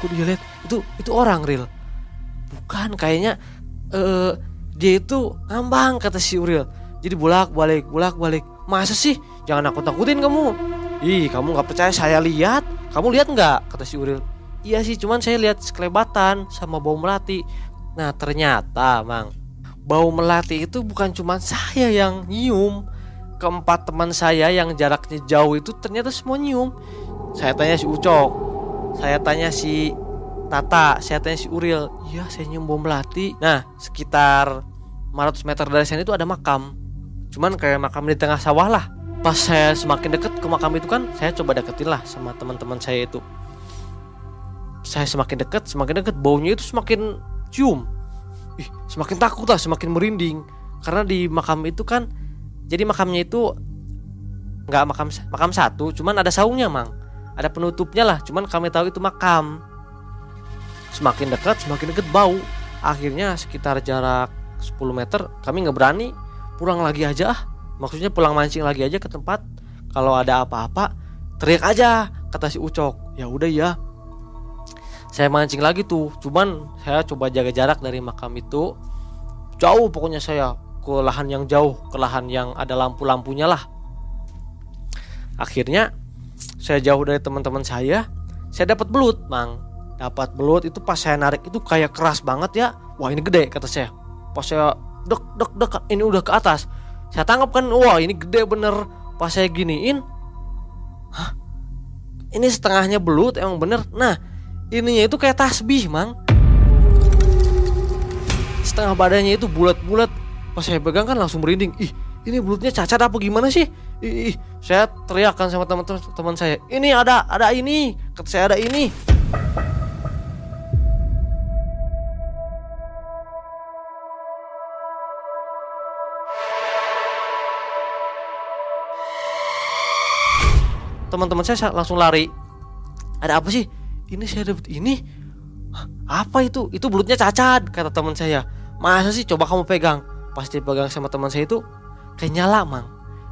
kok dia lihat? Itu itu orang real bukan kayaknya eh dia itu ngambang kata si Uril jadi bolak balik bolak balik. Masa sih? Jangan aku takutin kamu. Ih kamu nggak percaya saya lihat? Kamu lihat nggak? Kata si Uril iya sih cuman saya lihat sekelebatan sama bau melati. Nah ternyata mang bau melati itu bukan cuma saya yang nyium. Keempat teman saya yang jaraknya jauh itu ternyata semua nyium. Saya tanya si Ucok. Saya tanya si Tata, saya tanya si Uril, iya saya nyium bom melati. Nah, sekitar 500 meter dari sana itu ada makam. Cuman kayak makam di tengah sawah lah. Pas saya semakin deket ke makam itu kan, saya coba deketin lah sama teman-teman saya itu. Saya semakin deket, semakin deket, baunya itu semakin cium. Ih, semakin takut lah, semakin merinding. Karena di makam itu kan, jadi makamnya itu nggak makam makam satu, cuman ada saungnya mang, ada penutupnya lah. Cuman kami tahu itu makam semakin dekat semakin dekat bau. Akhirnya sekitar jarak 10 meter kami nggak berani. Pulang lagi aja ah. Maksudnya pulang mancing lagi aja ke tempat. Kalau ada apa-apa teriak aja kata si Ucok. Ya udah ya saya mancing lagi tuh. Cuman saya coba jaga jarak dari makam itu. Jauh pokoknya saya ke lahan yang jauh ke lahan yang ada lampu-lampunya lah. Akhirnya saya jauh dari teman-teman saya saya dapat belut mang dapat belut itu pas saya narik itu kayak keras banget ya. Wah ini gede kata saya. Pas saya dek dek dek ini udah ke atas. Saya tangkap kan wah ini gede bener. Pas saya giniin Hah? ini setengahnya belut emang bener? Nah ininya itu kayak tasbih mang. Setengah badannya itu bulat-bulat. Pas saya pegang kan langsung merinding. Ih ini belutnya cacat apa gimana sih? Ih, ih. saya teriakkan sama teman-teman teman saya. Ini ada ada ini. Kata saya ada ini teman-teman saya langsung lari. Ada apa sih? Ini saya dapat ini? Apa itu? Itu belutnya cacat kata teman saya. Masa sih? Coba kamu pegang. Pasti pegang sama teman saya itu kayak nyala mang.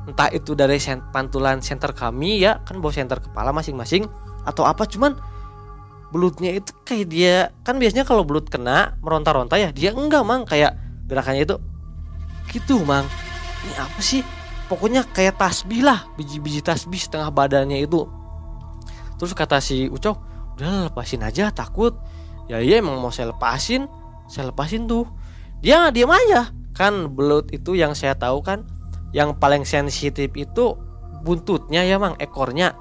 Entah itu dari sen pantulan center kami ya kan bawa center kepala masing-masing atau apa cuman belutnya itu kayak dia kan biasanya kalau belut kena meronta-ronta ya dia enggak mang. Kayak gerakannya itu gitu mang. Ini apa sih pokoknya kayak tasbih lah biji-biji tasbih setengah badannya itu. Terus kata si Ucok udah lepasin aja takut. Ya iya emang mau saya lepasin. Saya lepasin tuh. Dia diam aja. Kan belut itu yang saya tahu kan yang paling sensitif itu buntutnya ya mang ekornya.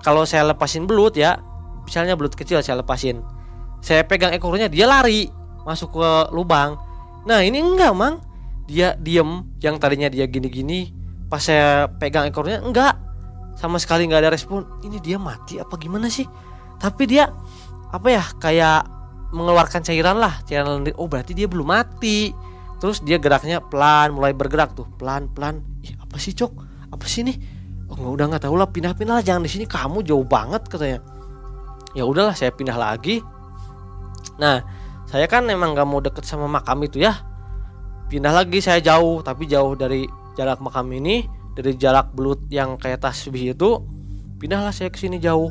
Kalau saya lepasin belut ya misalnya belut kecil saya lepasin saya pegang ekornya dia lari masuk ke lubang. Nah ini enggak mang. Dia diem yang tadinya dia gini-gini pas saya pegang ekornya enggak. Sama sekali nggak ada respon. Ini dia mati apa gimana sih? Tapi dia apa ya kayak mengeluarkan cairan lah cairan lendir. Oh berarti dia belum mati. Terus dia geraknya pelan mulai bergerak tuh. Pelan pelan. Ih apa sih cok? Apa sih nih oh nggak udah nggak tahu lah. Pindah pindah lah. Jangan di sini. Kamu jauh banget katanya. Ya udahlah saya pindah lagi. Nah saya kan emang nggak mau deket sama makam itu ya. Pindah lagi saya jauh. Tapi jauh dari jarak makam ini dari jarak belut yang kayak tasbih itu pindahlah saya ke sini jauh.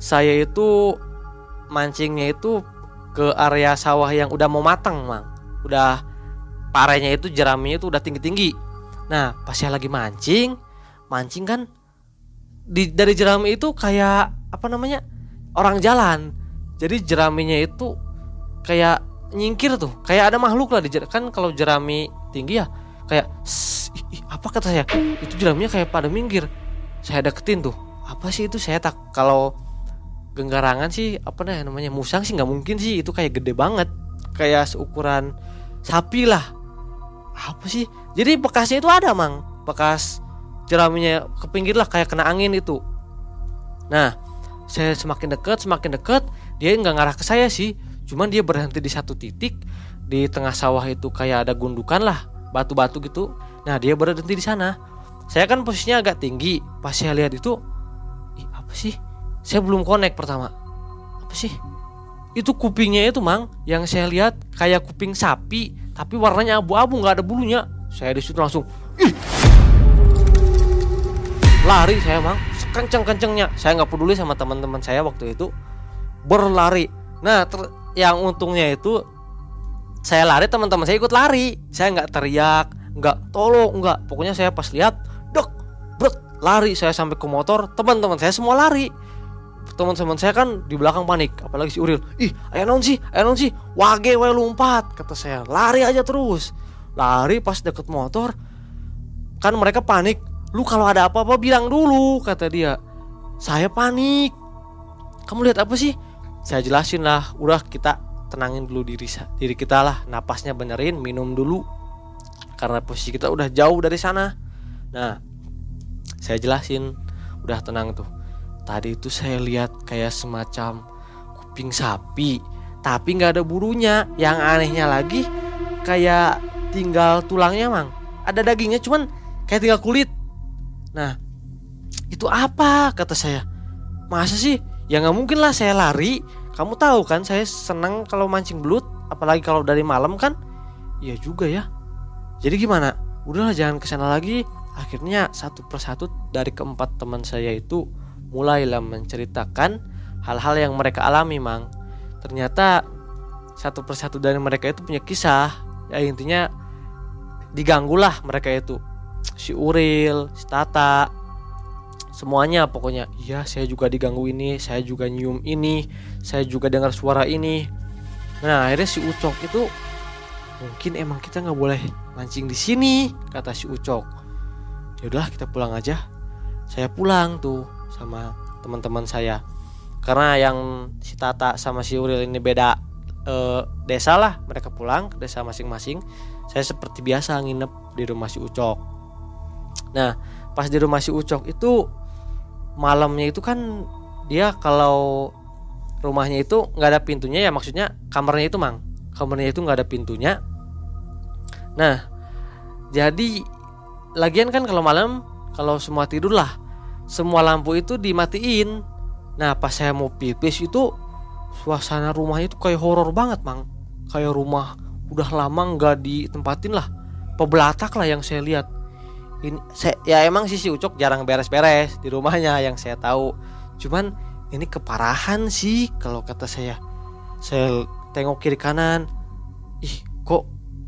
Saya itu mancingnya itu ke area sawah yang udah mau matang mang. Udah parenya itu jeraminya itu udah tinggi tinggi nah pas saya lagi mancing mancing kan di dari jerami itu kayak apa namanya orang jalan. Jadi jeraminya itu kayak nyingkir tuh. Kayak ada makhluk lah di kan kalau jerami tinggi ya kayak "Sss, ih, ih, apa kata saya? Itu jeraminya kayak pada minggir. Saya deketin tuh. Apa sih itu? Saya tak kalau genggarangan sih apa nih namanya musang sih nggak mungkin sih. Itu kayak gede banget. Kayak seukuran sapi lah. Apa sih? Jadi bekasnya itu ada mang. Bekas jeraminya ke pinggir lah kayak kena angin itu. Nah saya semakin dekat semakin dekat dia nggak ngarah ke saya sih. Cuman dia berhenti di satu titik di tengah sawah itu kayak ada gundukan lah batu-batu gitu. Nah dia berhenti di sana. Saya kan posisinya agak tinggi. Pas saya lihat itu ih apa sih? Saya belum connect pertama. Apa sih? Itu kupingnya itu mang. Yang saya lihat kayak kuping sapi tapi warnanya abu-abu nggak ada bulunya. Saya di situ langsung ih! Lari saya mang. Sekenceng-kencengnya. Saya nggak peduli sama teman-teman saya waktu itu. Berlari. Nah yang untungnya itu saya lari teman-teman saya ikut lari. Saya nggak teriak nggak tolong nggak. Pokoknya saya pas lihat dek bret lari. Saya sampai ke motor teman-teman saya semua lari. Teman-teman saya kan di belakang panik apalagi si Uril. Ih ayo non sih? Ayo non sih? Wage wae lompat kata saya. Lari aja terus. Lari pas deket motor kan mereka panik. Lu kalau ada apa-apa bilang dulu kata dia. Saya panik. Kamu lihat apa sih? Saya jelasin lah. Udah kita tenangin dulu diri diri kita lah. Napasnya benerin minum dulu. Karena posisi kita udah jauh dari sana. Nah saya jelasin. Udah tenang tuh. Tadi itu saya lihat kayak semacam kuping sapi tapi nggak ada burunya. Yang anehnya lagi kayak tinggal tulangnya mang. Ada dagingnya cuman kayak tinggal kulit. Nah itu apa? Kata saya. Masa sih? Ya nggak mungkin lah saya lari kamu tahu kan saya senang kalau mancing belut apalagi kalau dari malam kan? Iya juga ya. Jadi gimana? Udahlah jangan ke sana lagi. Akhirnya satu persatu dari keempat teman saya itu mulailah menceritakan hal-hal yang mereka alami mang. Ternyata satu persatu dari mereka itu punya kisah. Ya intinya diganggulah mereka itu. Si Uril, si Tata, semuanya pokoknya. Iya, saya juga diganggu ini, saya juga nyium ini, saya juga dengar suara ini. Nah, akhirnya si Ucok itu mungkin emang kita nggak boleh mancing di sini, kata si Ucok. Ya udahlah kita pulang aja. Saya pulang tuh sama teman-teman saya. Karena yang si Tata sama si Uril ini beda eh, desa lah, mereka pulang ke desa masing-masing. Saya seperti biasa nginep di rumah si Ucok. Nah, pas di rumah si Ucok itu malamnya itu kan dia kalau rumahnya itu nggak ada pintunya ya maksudnya kamarnya itu mang. Kamarnya itu nggak ada pintunya. Nah jadi lagian kan kalau malam kalau semua tidur lah semua lampu itu dimatiin. Nah pas saya mau pipis itu suasana rumahnya itu kayak horor banget mang. Kayak rumah udah lama nggak ditempatin lah pebelatak lah yang saya lihat ini saya ya emang sih si Ucok jarang beres-beres di rumahnya yang saya tahu. Cuman ini keparahan sih kalau kata saya. Saya tengok kiri kanan ih kok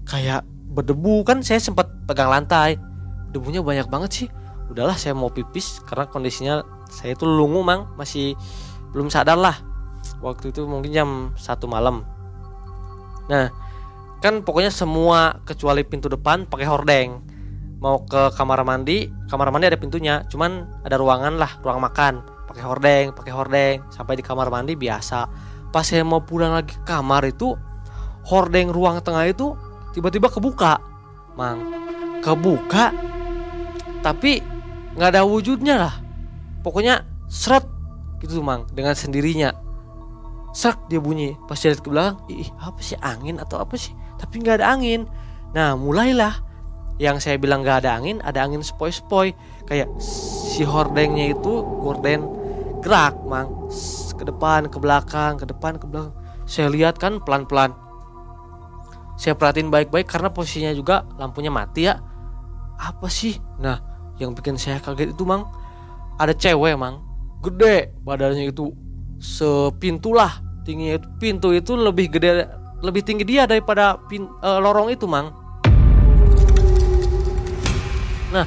kayak berdebu. Kan saya sempat pegang lantai. Debunya banyak banget sih. Udahlah saya mau pipis karena kondisinya saya itu lungu mang. Masih belum sadar lah. Waktu itu mungkin jam satu malam. Nah kan pokoknya semua kecuali pintu depan pakai hordeng mau ke kamar mandi kamar mandi ada pintunya cuman ada ruangan lah ruang makan pakai hordeng pakai hordeng sampai di kamar mandi biasa. Pas saya mau pulang lagi ke kamar itu hordeng ruang tengah itu tiba-tiba kebuka mang. Kebuka tapi nggak ada wujudnya lah. Pokoknya seret gitu mang dengan sendirinya. Serak dia bunyi. Pas dia lihat ke belakang ih apa sih angin atau apa sih? Tapi nggak ada angin. Nah mulailah yang saya bilang nggak ada angin ada angin spoi-spoi kayak si hordengnya itu gorden gerak mang. Ke depan ke belakang ke depan ke belakang. Saya lihat kan pelan-pelan. Saya perhatiin baik-baik karena posisinya juga lampunya mati ya. Apa sih? Nah yang bikin saya kaget itu mang ada cewek mang. Gede badannya itu. Sepintulah tingginya itu. Pintu itu lebih gede lebih tinggi dia daripada pin, uh, lorong itu mang nah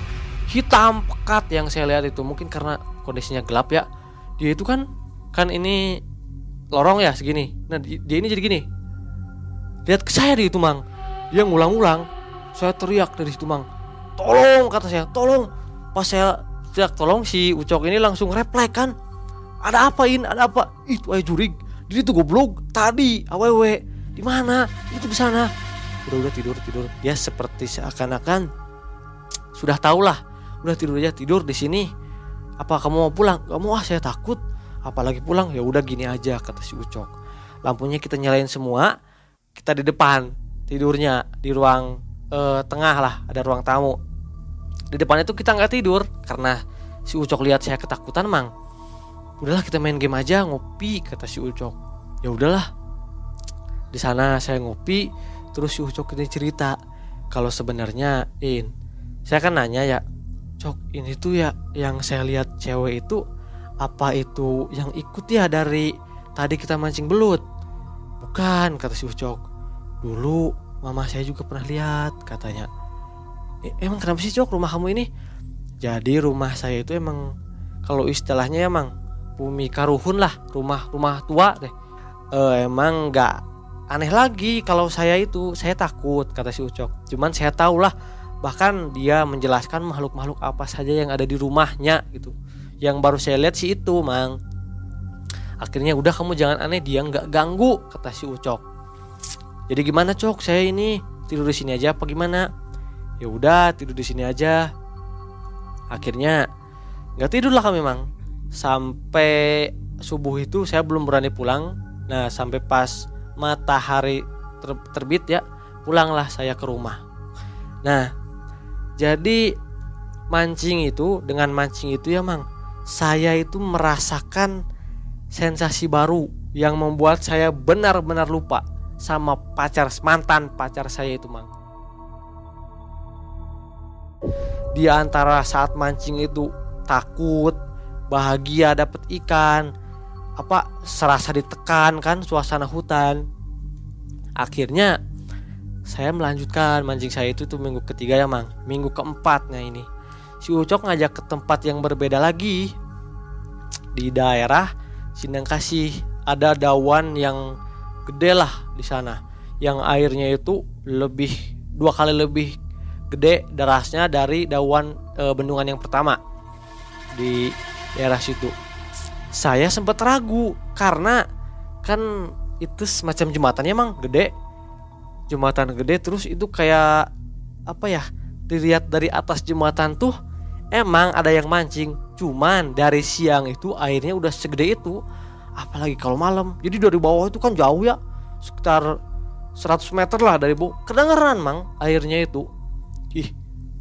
hitam pekat yang saya lihat itu mungkin karena kondisinya gelap ya. Dia itu kan kan ini lorong ya segini. Nah dia ini jadi gini. Lihat ke saya di itu mang. Dia ngulang-ulang. Saya teriak dari situ mang. Tolong kata saya. Tolong. Pas saya teriak tolong si ucok ini langsung refleks kan. Ada apa ini ada apa? Itu ayo jurig. Dia tuh goblok. Tadi awewe. Di mana? Itu di sana. Udah udah tidur tidur. Dia seperti seakan-akan sudah tahu lah udah tidur aja tidur di sini. Apa kamu mau pulang? Kamu ah saya takut. Apalagi pulang ya udah gini aja kata si ucok. Lampunya kita nyalain semua. Kita di depan tidurnya di ruang eh, tengah lah ada ruang tamu. Di depan itu kita nggak tidur karena si ucok lihat saya ketakutan mang udahlah kita main game aja ngopi kata si ucok. Ya udahlah. Di sana saya ngopi terus si ucok ini cerita kalau sebenarnya in saya kan nanya ya cok ini tuh ya yang saya lihat cewek itu apa itu yang ikut ya dari tadi kita mancing belut? Bukan kata si ucok. Dulu mama saya juga pernah lihat katanya. E, emang kenapa sih cok rumah kamu ini? Jadi rumah saya itu emang kalau istilahnya emang bumi karuhun lah rumah rumah tua deh. E, emang nggak aneh lagi kalau saya itu saya takut kata si ucok. Cuman saya tahu lah bahkan dia menjelaskan makhluk-makhluk apa saja yang ada di rumahnya gitu. Yang baru saya lihat sih itu mang. Akhirnya udah kamu jangan aneh dia nggak ganggu kata si ucok. Jadi gimana cok? Saya ini tidur di sini aja apa gimana? Ya udah tidur di sini aja. Akhirnya nggak tidur lah kami mang. Sampai subuh itu saya belum berani pulang. Nah sampai pas matahari ter terbit ya pulanglah saya ke rumah. Nah jadi mancing itu dengan mancing itu ya mang saya itu merasakan sensasi baru yang membuat saya benar-benar lupa sama pacar mantan pacar saya itu mang. Di antara saat mancing itu takut bahagia dapat ikan apa serasa ditekan kan suasana hutan. Akhirnya saya melanjutkan mancing saya itu tuh minggu ketiga ya mang. Minggu keempatnya ini. Si Ucok ngajak ke tempat yang berbeda lagi. Di daerah Sindang Kasih ada dawan yang gede lah di sana. Yang airnya itu lebih dua kali lebih gede derasnya dari dawan e, bendungan yang pertama di daerah situ. Saya sempat ragu karena kan itu semacam jembatannya emang gede jembatan gede terus itu kayak apa ya dilihat dari atas jembatan tuh emang ada yang mancing. Cuman dari siang itu airnya udah segede itu apalagi kalau malam. Jadi dari bawah itu kan jauh ya sekitar 100 meter lah dari bawah. Kedengeran mang airnya itu. Ih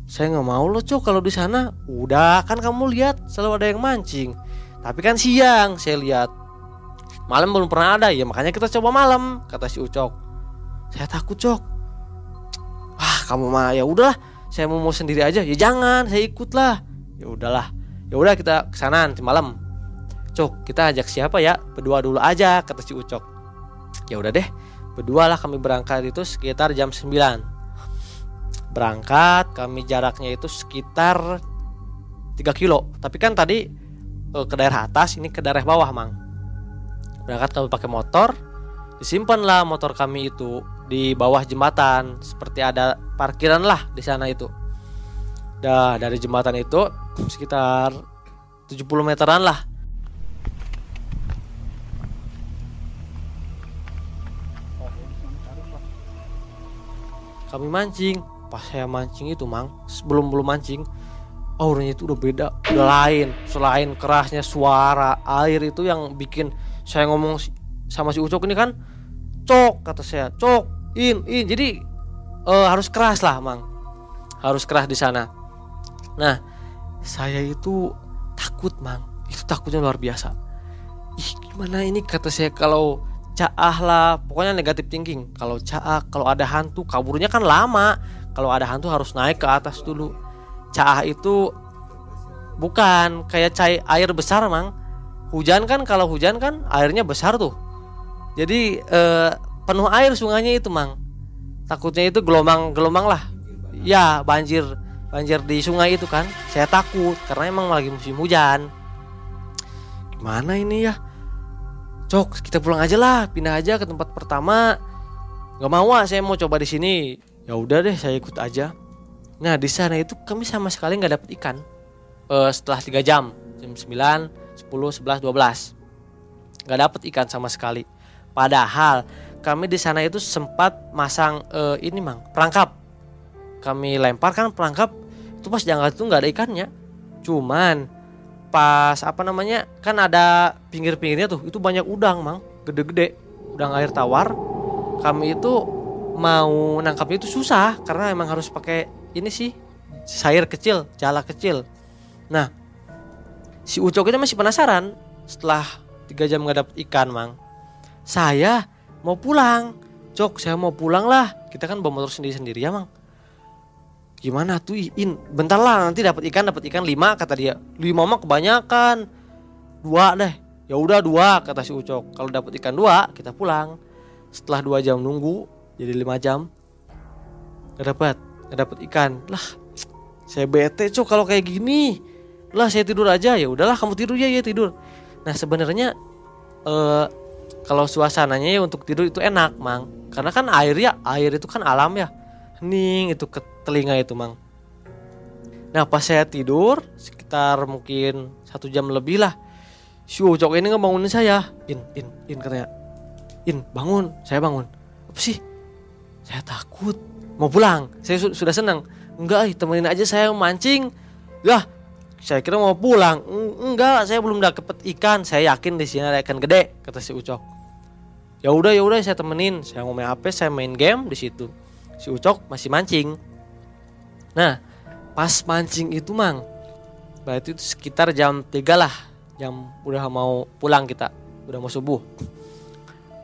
saya nggak mau loh cok kalau di sana. Udah kan kamu lihat selalu ada yang mancing. Tapi kan siang saya lihat. Malam belum pernah ada ya makanya kita coba malam kata si ucok saya takut cok. Ah kamu mah ya udahlah. Saya mau mau sendiri aja. Ya jangan saya ikut lah ya udahlah. Ya udah kita ke sana nanti malam. Cok kita ajak siapa ya? Berdua dulu aja kata si ucok. Ya udah deh. Berdua lah kami berangkat itu sekitar jam 9 berangkat kami jaraknya itu sekitar 3 kilo. Tapi kan tadi eh, ke daerah atas ini ke daerah bawah mang. Berangkat kami pakai motor. Disimpanlah motor kami itu di bawah jembatan. Seperti ada parkiran lah di sana itu. Dah dari jembatan itu sekitar 70 meteran lah. Kami mancing. Pas saya mancing itu mang sebelum belum mancing auranya itu udah beda. Udah lain. Selain kerasnya suara air itu yang bikin saya ngomong sama si Ucok ini kan cok kata saya. Cok in in jadi uh, harus keras lah mang. Harus keras di sana. Nah saya itu takut mang. Itu takutnya luar biasa. Ih gimana ini kata saya kalau caah lah pokoknya negatif thinking. Kalau caah kalau ada hantu kaburnya kan lama. Kalau ada hantu harus naik ke atas dulu. Caah itu bukan kayak cair air besar mang. Hujan kan kalau hujan kan airnya besar tuh. Jadi eh, penuh air sungainya itu mang. Takutnya itu gelombang gelombang lah. Ya banjir banjir di sungai itu kan. Saya takut karena emang lagi musim hujan. Gimana ini ya? Cok kita pulang aja lah. Pindah aja ke tempat pertama. Nggak mau ah saya mau coba di sini. Ya udah deh saya ikut aja. Nah di sana itu kami sama sekali nggak dapet ikan. Uh, setelah tiga jam jam 9 10 11 12 nggak dapet ikan sama sekali. Padahal kami di sana itu sempat masang uh, ini mang perangkap. Kami lempar kan perangkap itu pas jangka itu nggak ada ikannya. Cuman pas apa namanya kan ada pinggir-pinggirnya tuh itu banyak udang mang gede-gede udang air tawar. Kami itu mau nangkapnya itu susah karena emang harus pakai ini sih sayur kecil jala kecil. Nah si ucok itu masih penasaran setelah tiga jam nggak dapet ikan mang. Saya mau pulang. Cok saya mau pulang lah. Kita kan bawa motor sendiri-sendiri ya mang. Gimana tuh in bentar lah nanti dapat ikan dapat ikan lima kata dia. Lima mah kebanyakan. Dua deh. Ya udah dua kata si ucok. Kalau dapat ikan dua kita pulang. Setelah dua jam nunggu jadi lima jam nggak dapat nggak dapat ikan. Lah saya bete cok kalau kayak gini. Lah saya tidur aja. Ya udahlah kamu tidur ya ya tidur. Nah sebenarnya eh, kalau suasananya ya untuk tidur itu enak mang. Karena kan air ya air itu kan alam ya. Hening itu ke telinga itu mang. Nah pas saya tidur sekitar mungkin satu jam lebih lah. Si Ucok ini ngebangunin saya. In in in katanya. In bangun saya bangun. Apa sih? Saya takut. Mau pulang. Saya su sudah senang. Enggak temenin aja saya mancing. Ya saya kira mau pulang. Enggak saya belum dapet ikan. Saya yakin di sini ada ikan gede kata si Ucok ya udah ya udah saya temenin. Saya main HP saya main game di situ. Si Ucok masih mancing. Nah, pas mancing itu mang, berarti itu sekitar jam 3 lah, jam udah mau pulang kita, udah mau subuh.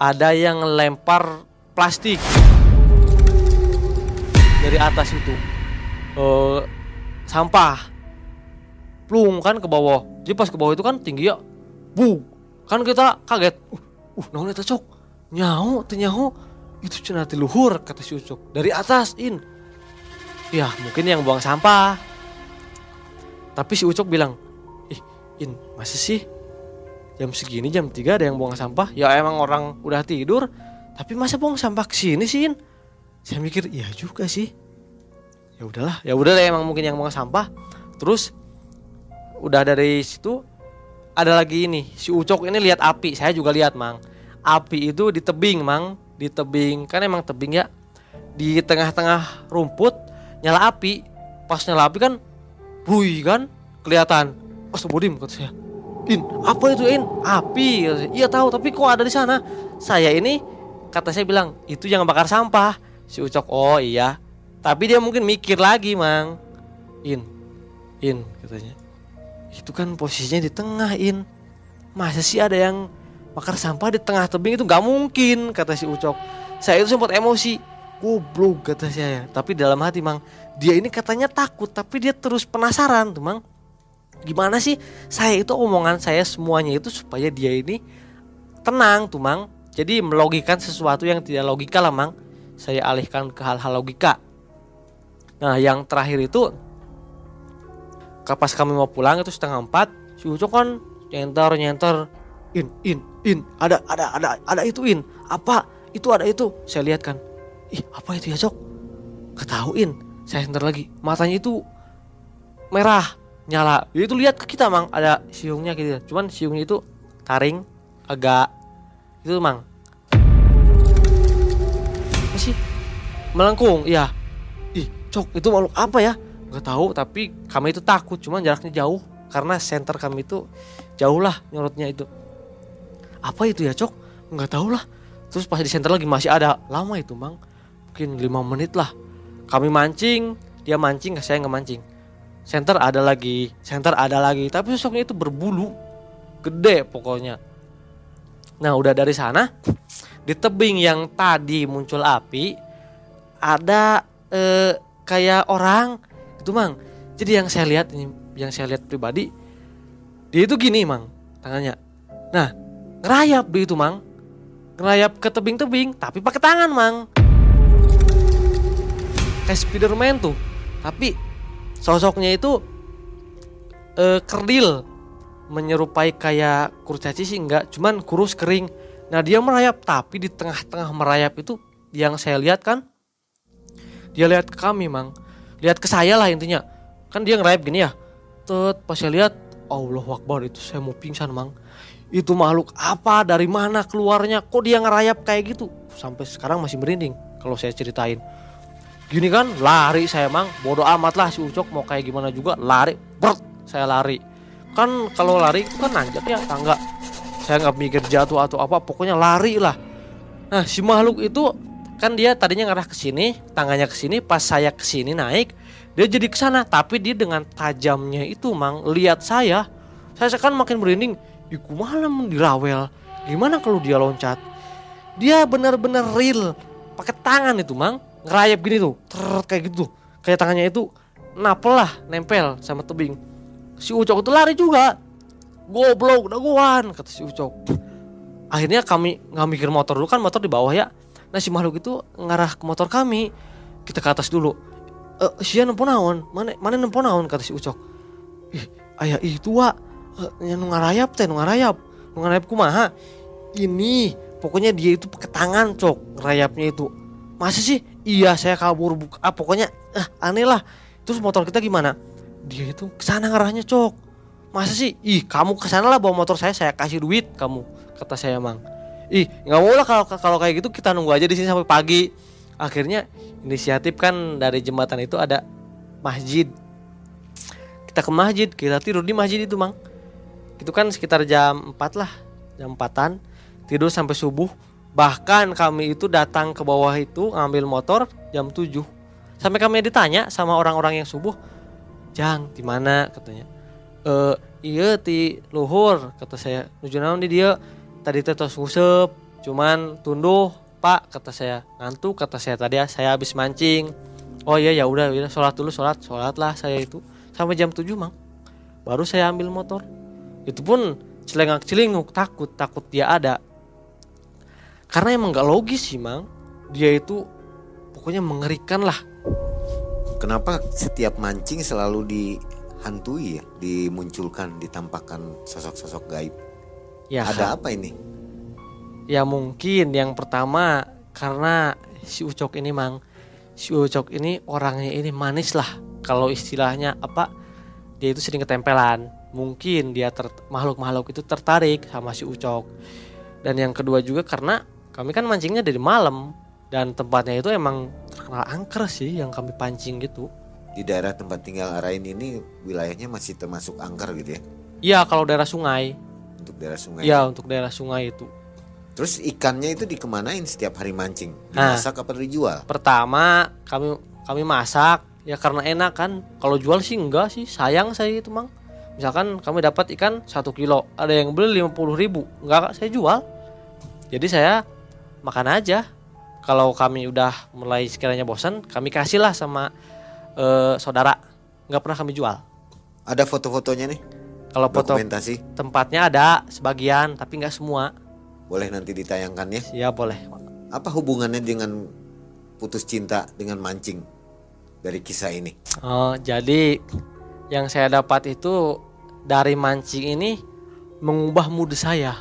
Ada yang lempar plastik dari atas itu, uh, sampah, plung kan ke bawah. Jadi pas ke bawah itu kan tinggi ya, bu, kan kita kaget. Uh, uh, naon eta cok, nyaho, teu nyaho, itu cenah luhur kata si Ucok dari atas in. Ya mungkin yang buang sampah. Tapi si Ucok bilang ih in masih sih? Jam segini jam 3 ada yang buang sampah. Ya emang orang udah tidur. Tapi masa buang sampah ke sini sih in? Saya mikir iya juga sih. Ya udahlah ya udah deh emang mungkin yang buang sampah. Terus udah dari situ ada lagi ini. Si Ucok ini lihat api saya juga lihat mang api itu di tebing mang. Di tebing kan emang tebing ya. Di tengah-tengah rumput nyala api. Pas nyala api kan bui kan kelihatan. Astagfirullahaladzim kata saya. In apa itu In api iya tahu tapi kok ada di sana? Saya ini kata saya bilang itu yang bakar sampah. Si Ucok oh iya. Tapi dia mungkin mikir lagi mang. In In katanya. Itu kan posisinya di tengah In masa sih ada yang bakar sampah di tengah tebing itu nggak mungkin kata si Ucok. Saya itu sempat emosi. Goblok kata saya tapi dalam hati mang dia ini katanya takut tapi dia terus penasaran tuh mang. Gimana sih saya itu omongan saya semuanya itu supaya dia ini tenang tuh mang. Jadi melogikan sesuatu yang tidak logika lah mang. Saya alihkan ke hal-hal logika. Nah yang terakhir itu pas kami mau pulang itu setengah empat si Ucok kan nyenter nyenter in in in. Ada ada ada ada itu in. Apa? Itu ada itu. Saya lihat kan. Ih apa itu ya Cok ketahuin saya enter lagi. Matanya itu merah nyala. Ya itu lihat ke kita mang. Ada siungnya gitu cuman siungnya itu taring agak. Itu mang. Masih melengkung iya. Ih cok itu makhluk apa ya? Nggak tahu tapi kami itu takut. Cuman jaraknya jauh. Karena center kami itu jauh lah nyorotnya itu apa itu ya cok? Nggak tahu lah. Terus pas di center lagi masih ada. Lama itu bang. Mungkin lima menit lah. Kami mancing. Dia mancing saya nggak mancing. Center ada lagi. Center ada lagi. Tapi sosoknya itu berbulu. Gede pokoknya. Nah udah dari sana di tebing yang tadi muncul api ada eh, kayak orang. Itu mang. Jadi yang saya lihat ini yang saya lihat pribadi dia itu gini mang tangannya. Nah ngerayap dia itu mang. Ngerayap ke tebing-tebing tapi pakai tangan mang. Kayak Spiderman tuh. Tapi sosoknya itu eh, kerdil. Menyerupai kayak kurcaci sih enggak cuman kurus kering. Nah dia merayap tapi di tengah-tengah merayap itu yang saya lihat kan dia lihat ke kami mang. Lihat ke saya lah intinya. Kan dia ngerayap gini ya. Tet, pas saya lihat Allah Akbar itu saya mau pingsan mang itu makhluk apa? Dari mana keluarnya? Kok dia ngerayap kayak gitu? Sampai sekarang masih merinding kalau saya ceritain. Gini kan lari saya mang. Bodoh amat lah si Ucok mau kayak gimana juga. Lari bert saya lari. Kan kalau lari itu kan nanjak ya tangga. Saya nggak mikir jatuh atau apa pokoknya lari lah. Nah si makhluk itu kan dia tadinya ngarah ke sini, tangannya ke sini, pas saya ke sini naik, dia jadi ke sana, tapi dia dengan tajamnya itu mang lihat saya. Saya kan makin merinding, iku malam dirawel. Gimana kalau dia loncat? Dia benar-benar real, pakai tangan itu mang, ngerayap gini tuh, ter kayak gitu. Kayak tangannya itu napel lah, nempel sama tebing. Si Ucok itu lari juga. Goblok, daguan kata si Ucok. Akhirnya kami nggak mikir motor dulu kan motor di bawah ya Nah si makhluk itu ngarah ke motor kami. Kita ke atas dulu. Eh, sia nempo naon? Mana mana nempo naon kata si Ucok. Ih, ayah itu wa yang ngarayap teh ngarayap. Ngarayap kumaha? Ini pokoknya dia itu pakai tangan cok ngerayapnya itu. Masa sih? Iya saya kabur buka. Ah, pokoknya ah, aneh lah. Terus motor kita gimana? Dia itu ke sana ngarahnya cok. Masa sih? Ih kamu ke sana lah bawa motor saya saya kasih duit kamu kata saya mang ih nggak mau lah kalau kalau kayak gitu kita nunggu aja di sini sampai pagi akhirnya inisiatif kan dari jembatan itu ada masjid kita ke masjid kita tidur di masjid itu mang itu kan sekitar jam 4 lah jam 4an tidur sampai subuh. Bahkan kami itu datang ke bawah itu ngambil motor jam 7 sampai kami ditanya sama orang-orang yang subuh jang di mana? katanya. E, iya di luhur kata saya. Nuju naon di dia? Tadi teh ngusep cuman tunduh pak kata saya. Ngantuk kata saya. Tadi ya saya habis mancing. Oh iya ya udah udah sholat dulu sholat. Sholat lah saya itu. Sampai jam 7 mang. Baru saya ambil motor itu pun celengak celinguk takut takut dia ada. Karena emang gak logis sih mang. Dia itu pokoknya mengerikan lah.
Kenapa setiap mancing selalu dihantui ya? Dimunculkan ditampakkan sosok-sosok gaib?
Ya
ada apa ini?
Ya mungkin. Yang pertama karena si Ucok ini mang. Si Ucok ini orangnya ini manis lah. Kalau istilahnya apa? Dia itu sering ketempelan mungkin dia makhluk-makhluk itu tertarik sama si Ucok dan yang kedua juga karena kami kan mancingnya dari malam dan tempatnya itu emang terkenal angker sih yang kami pancing gitu
di daerah tempat tinggal Arain ini wilayahnya masih termasuk angker gitu ya
iya kalau daerah sungai
untuk daerah sungai
iya untuk daerah sungai itu
Terus ikannya itu dikemanain setiap hari mancing? Dimasak nah, apa dijual?
Pertama kami kami masak ya karena enak kan. Kalau jual sih enggak sih sayang saya itu mang. Misalkan kami dapat ikan satu kilo, ada yang beli lima puluh ribu, enggak saya jual. Jadi saya makan aja. Kalau kami udah mulai sekiranya bosan, kami kasihlah sama uh, saudara. Nggak pernah kami jual.
Ada foto-fotonya nih?
Kalau foto tempatnya ada sebagian, tapi nggak semua
boleh nanti ditayangkan ya?
Ya boleh.
Apa hubungannya dengan putus cinta dengan mancing? dari kisah ini?
Oh, jadi yang saya dapat itu dari mancing ini mengubah mood saya.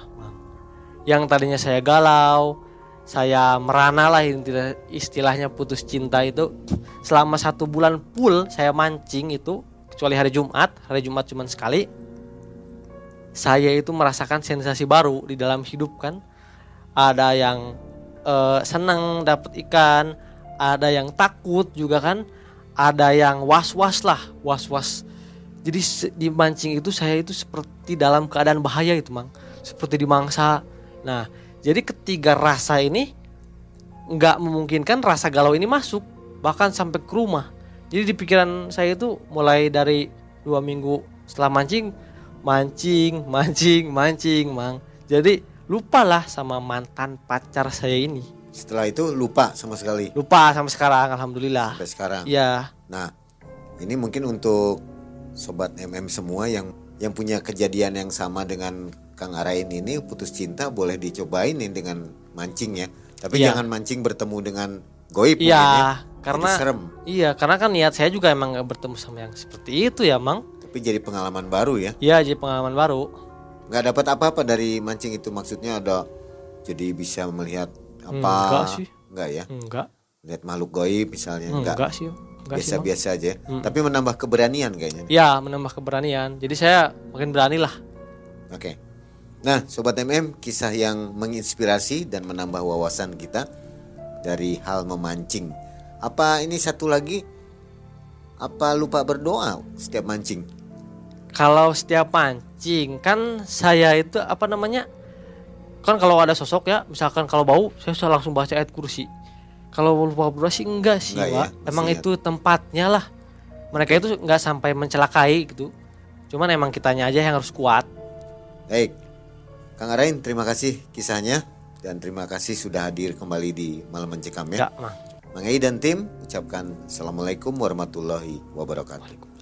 Yang tadinya saya galau, saya merana lah istilahnya putus cinta itu selama satu bulan full saya mancing itu kecuali hari Jumat, hari Jumat cuma sekali. Saya itu merasakan sensasi baru di dalam hidup kan. Ada yang eh, senang dapat ikan, ada yang takut juga kan, ada yang was-was lah, was-was. Jadi di mancing itu saya itu seperti dalam keadaan bahaya itu, Mang. Seperti dimangsa. Nah, jadi ketiga rasa ini nggak memungkinkan rasa galau ini masuk, bahkan sampai ke rumah. Jadi di pikiran saya itu mulai dari dua minggu setelah mancing, mancing, mancing, mancing, Mang. Jadi lupalah sama mantan pacar saya ini.
Setelah itu lupa sama sekali
Lupa sampai sekarang, alhamdulillah.
sampai sekarang.
Ya,
Nah, ini mungkin untuk sobat MM semua yang yang punya kejadian yang sama dengan Kang Arain ini putus cinta boleh dicobain nih dengan mancing ya. Tapi
Iya.
jangan mancing bertemu dengan goib mungkin ya.
iya, karena
Jadi serem.
iya, karena kan niat saya juga emang nggak bertemu sama yang seperti itu ya, Mang.
Tapi jadi pengalaman baru ya.
Iya, jadi pengalaman baru.
nggak dapat apa-apa dari mancing itu maksudnya ada jadi bisa melihat apa
Enggak sih.
Enggak ya
Enggak,
lihat makhluk goib misalnya
enggak,
enggak,
sih.
Biasa-biasa aja tapi menambah keberanian kayaknya
Ya, menambah keberanian. Jadi saya makin berani lah.
oke nah sobat MM kisah yang menginspirasi dan menambah wawasan kita dari hal memancing apa ini satu lagi apa lupa berdoa setiap mancing
Kalau setiap mancing kan saya itu apa namanya? Kan kalau ada sosok ya, misalkan kalau bau saya langsung baca ayat kursi. Kalau lupa berdoa sih enggak sih,
Enggak ya,
Wak. Emang itu tempatnya lah. Mereka itu enggak sampai mencelakai gitu. Cuman emang kitanya aja yang harus kuat.
Baik, Kang Arain terima kasih kisahnya dan terima kasih sudah hadir kembali di Malam Mencekam ya.
Mang.
Mang Ei dan tim ucapkan Assalamualaikum warahmatullahi wabarakatuh.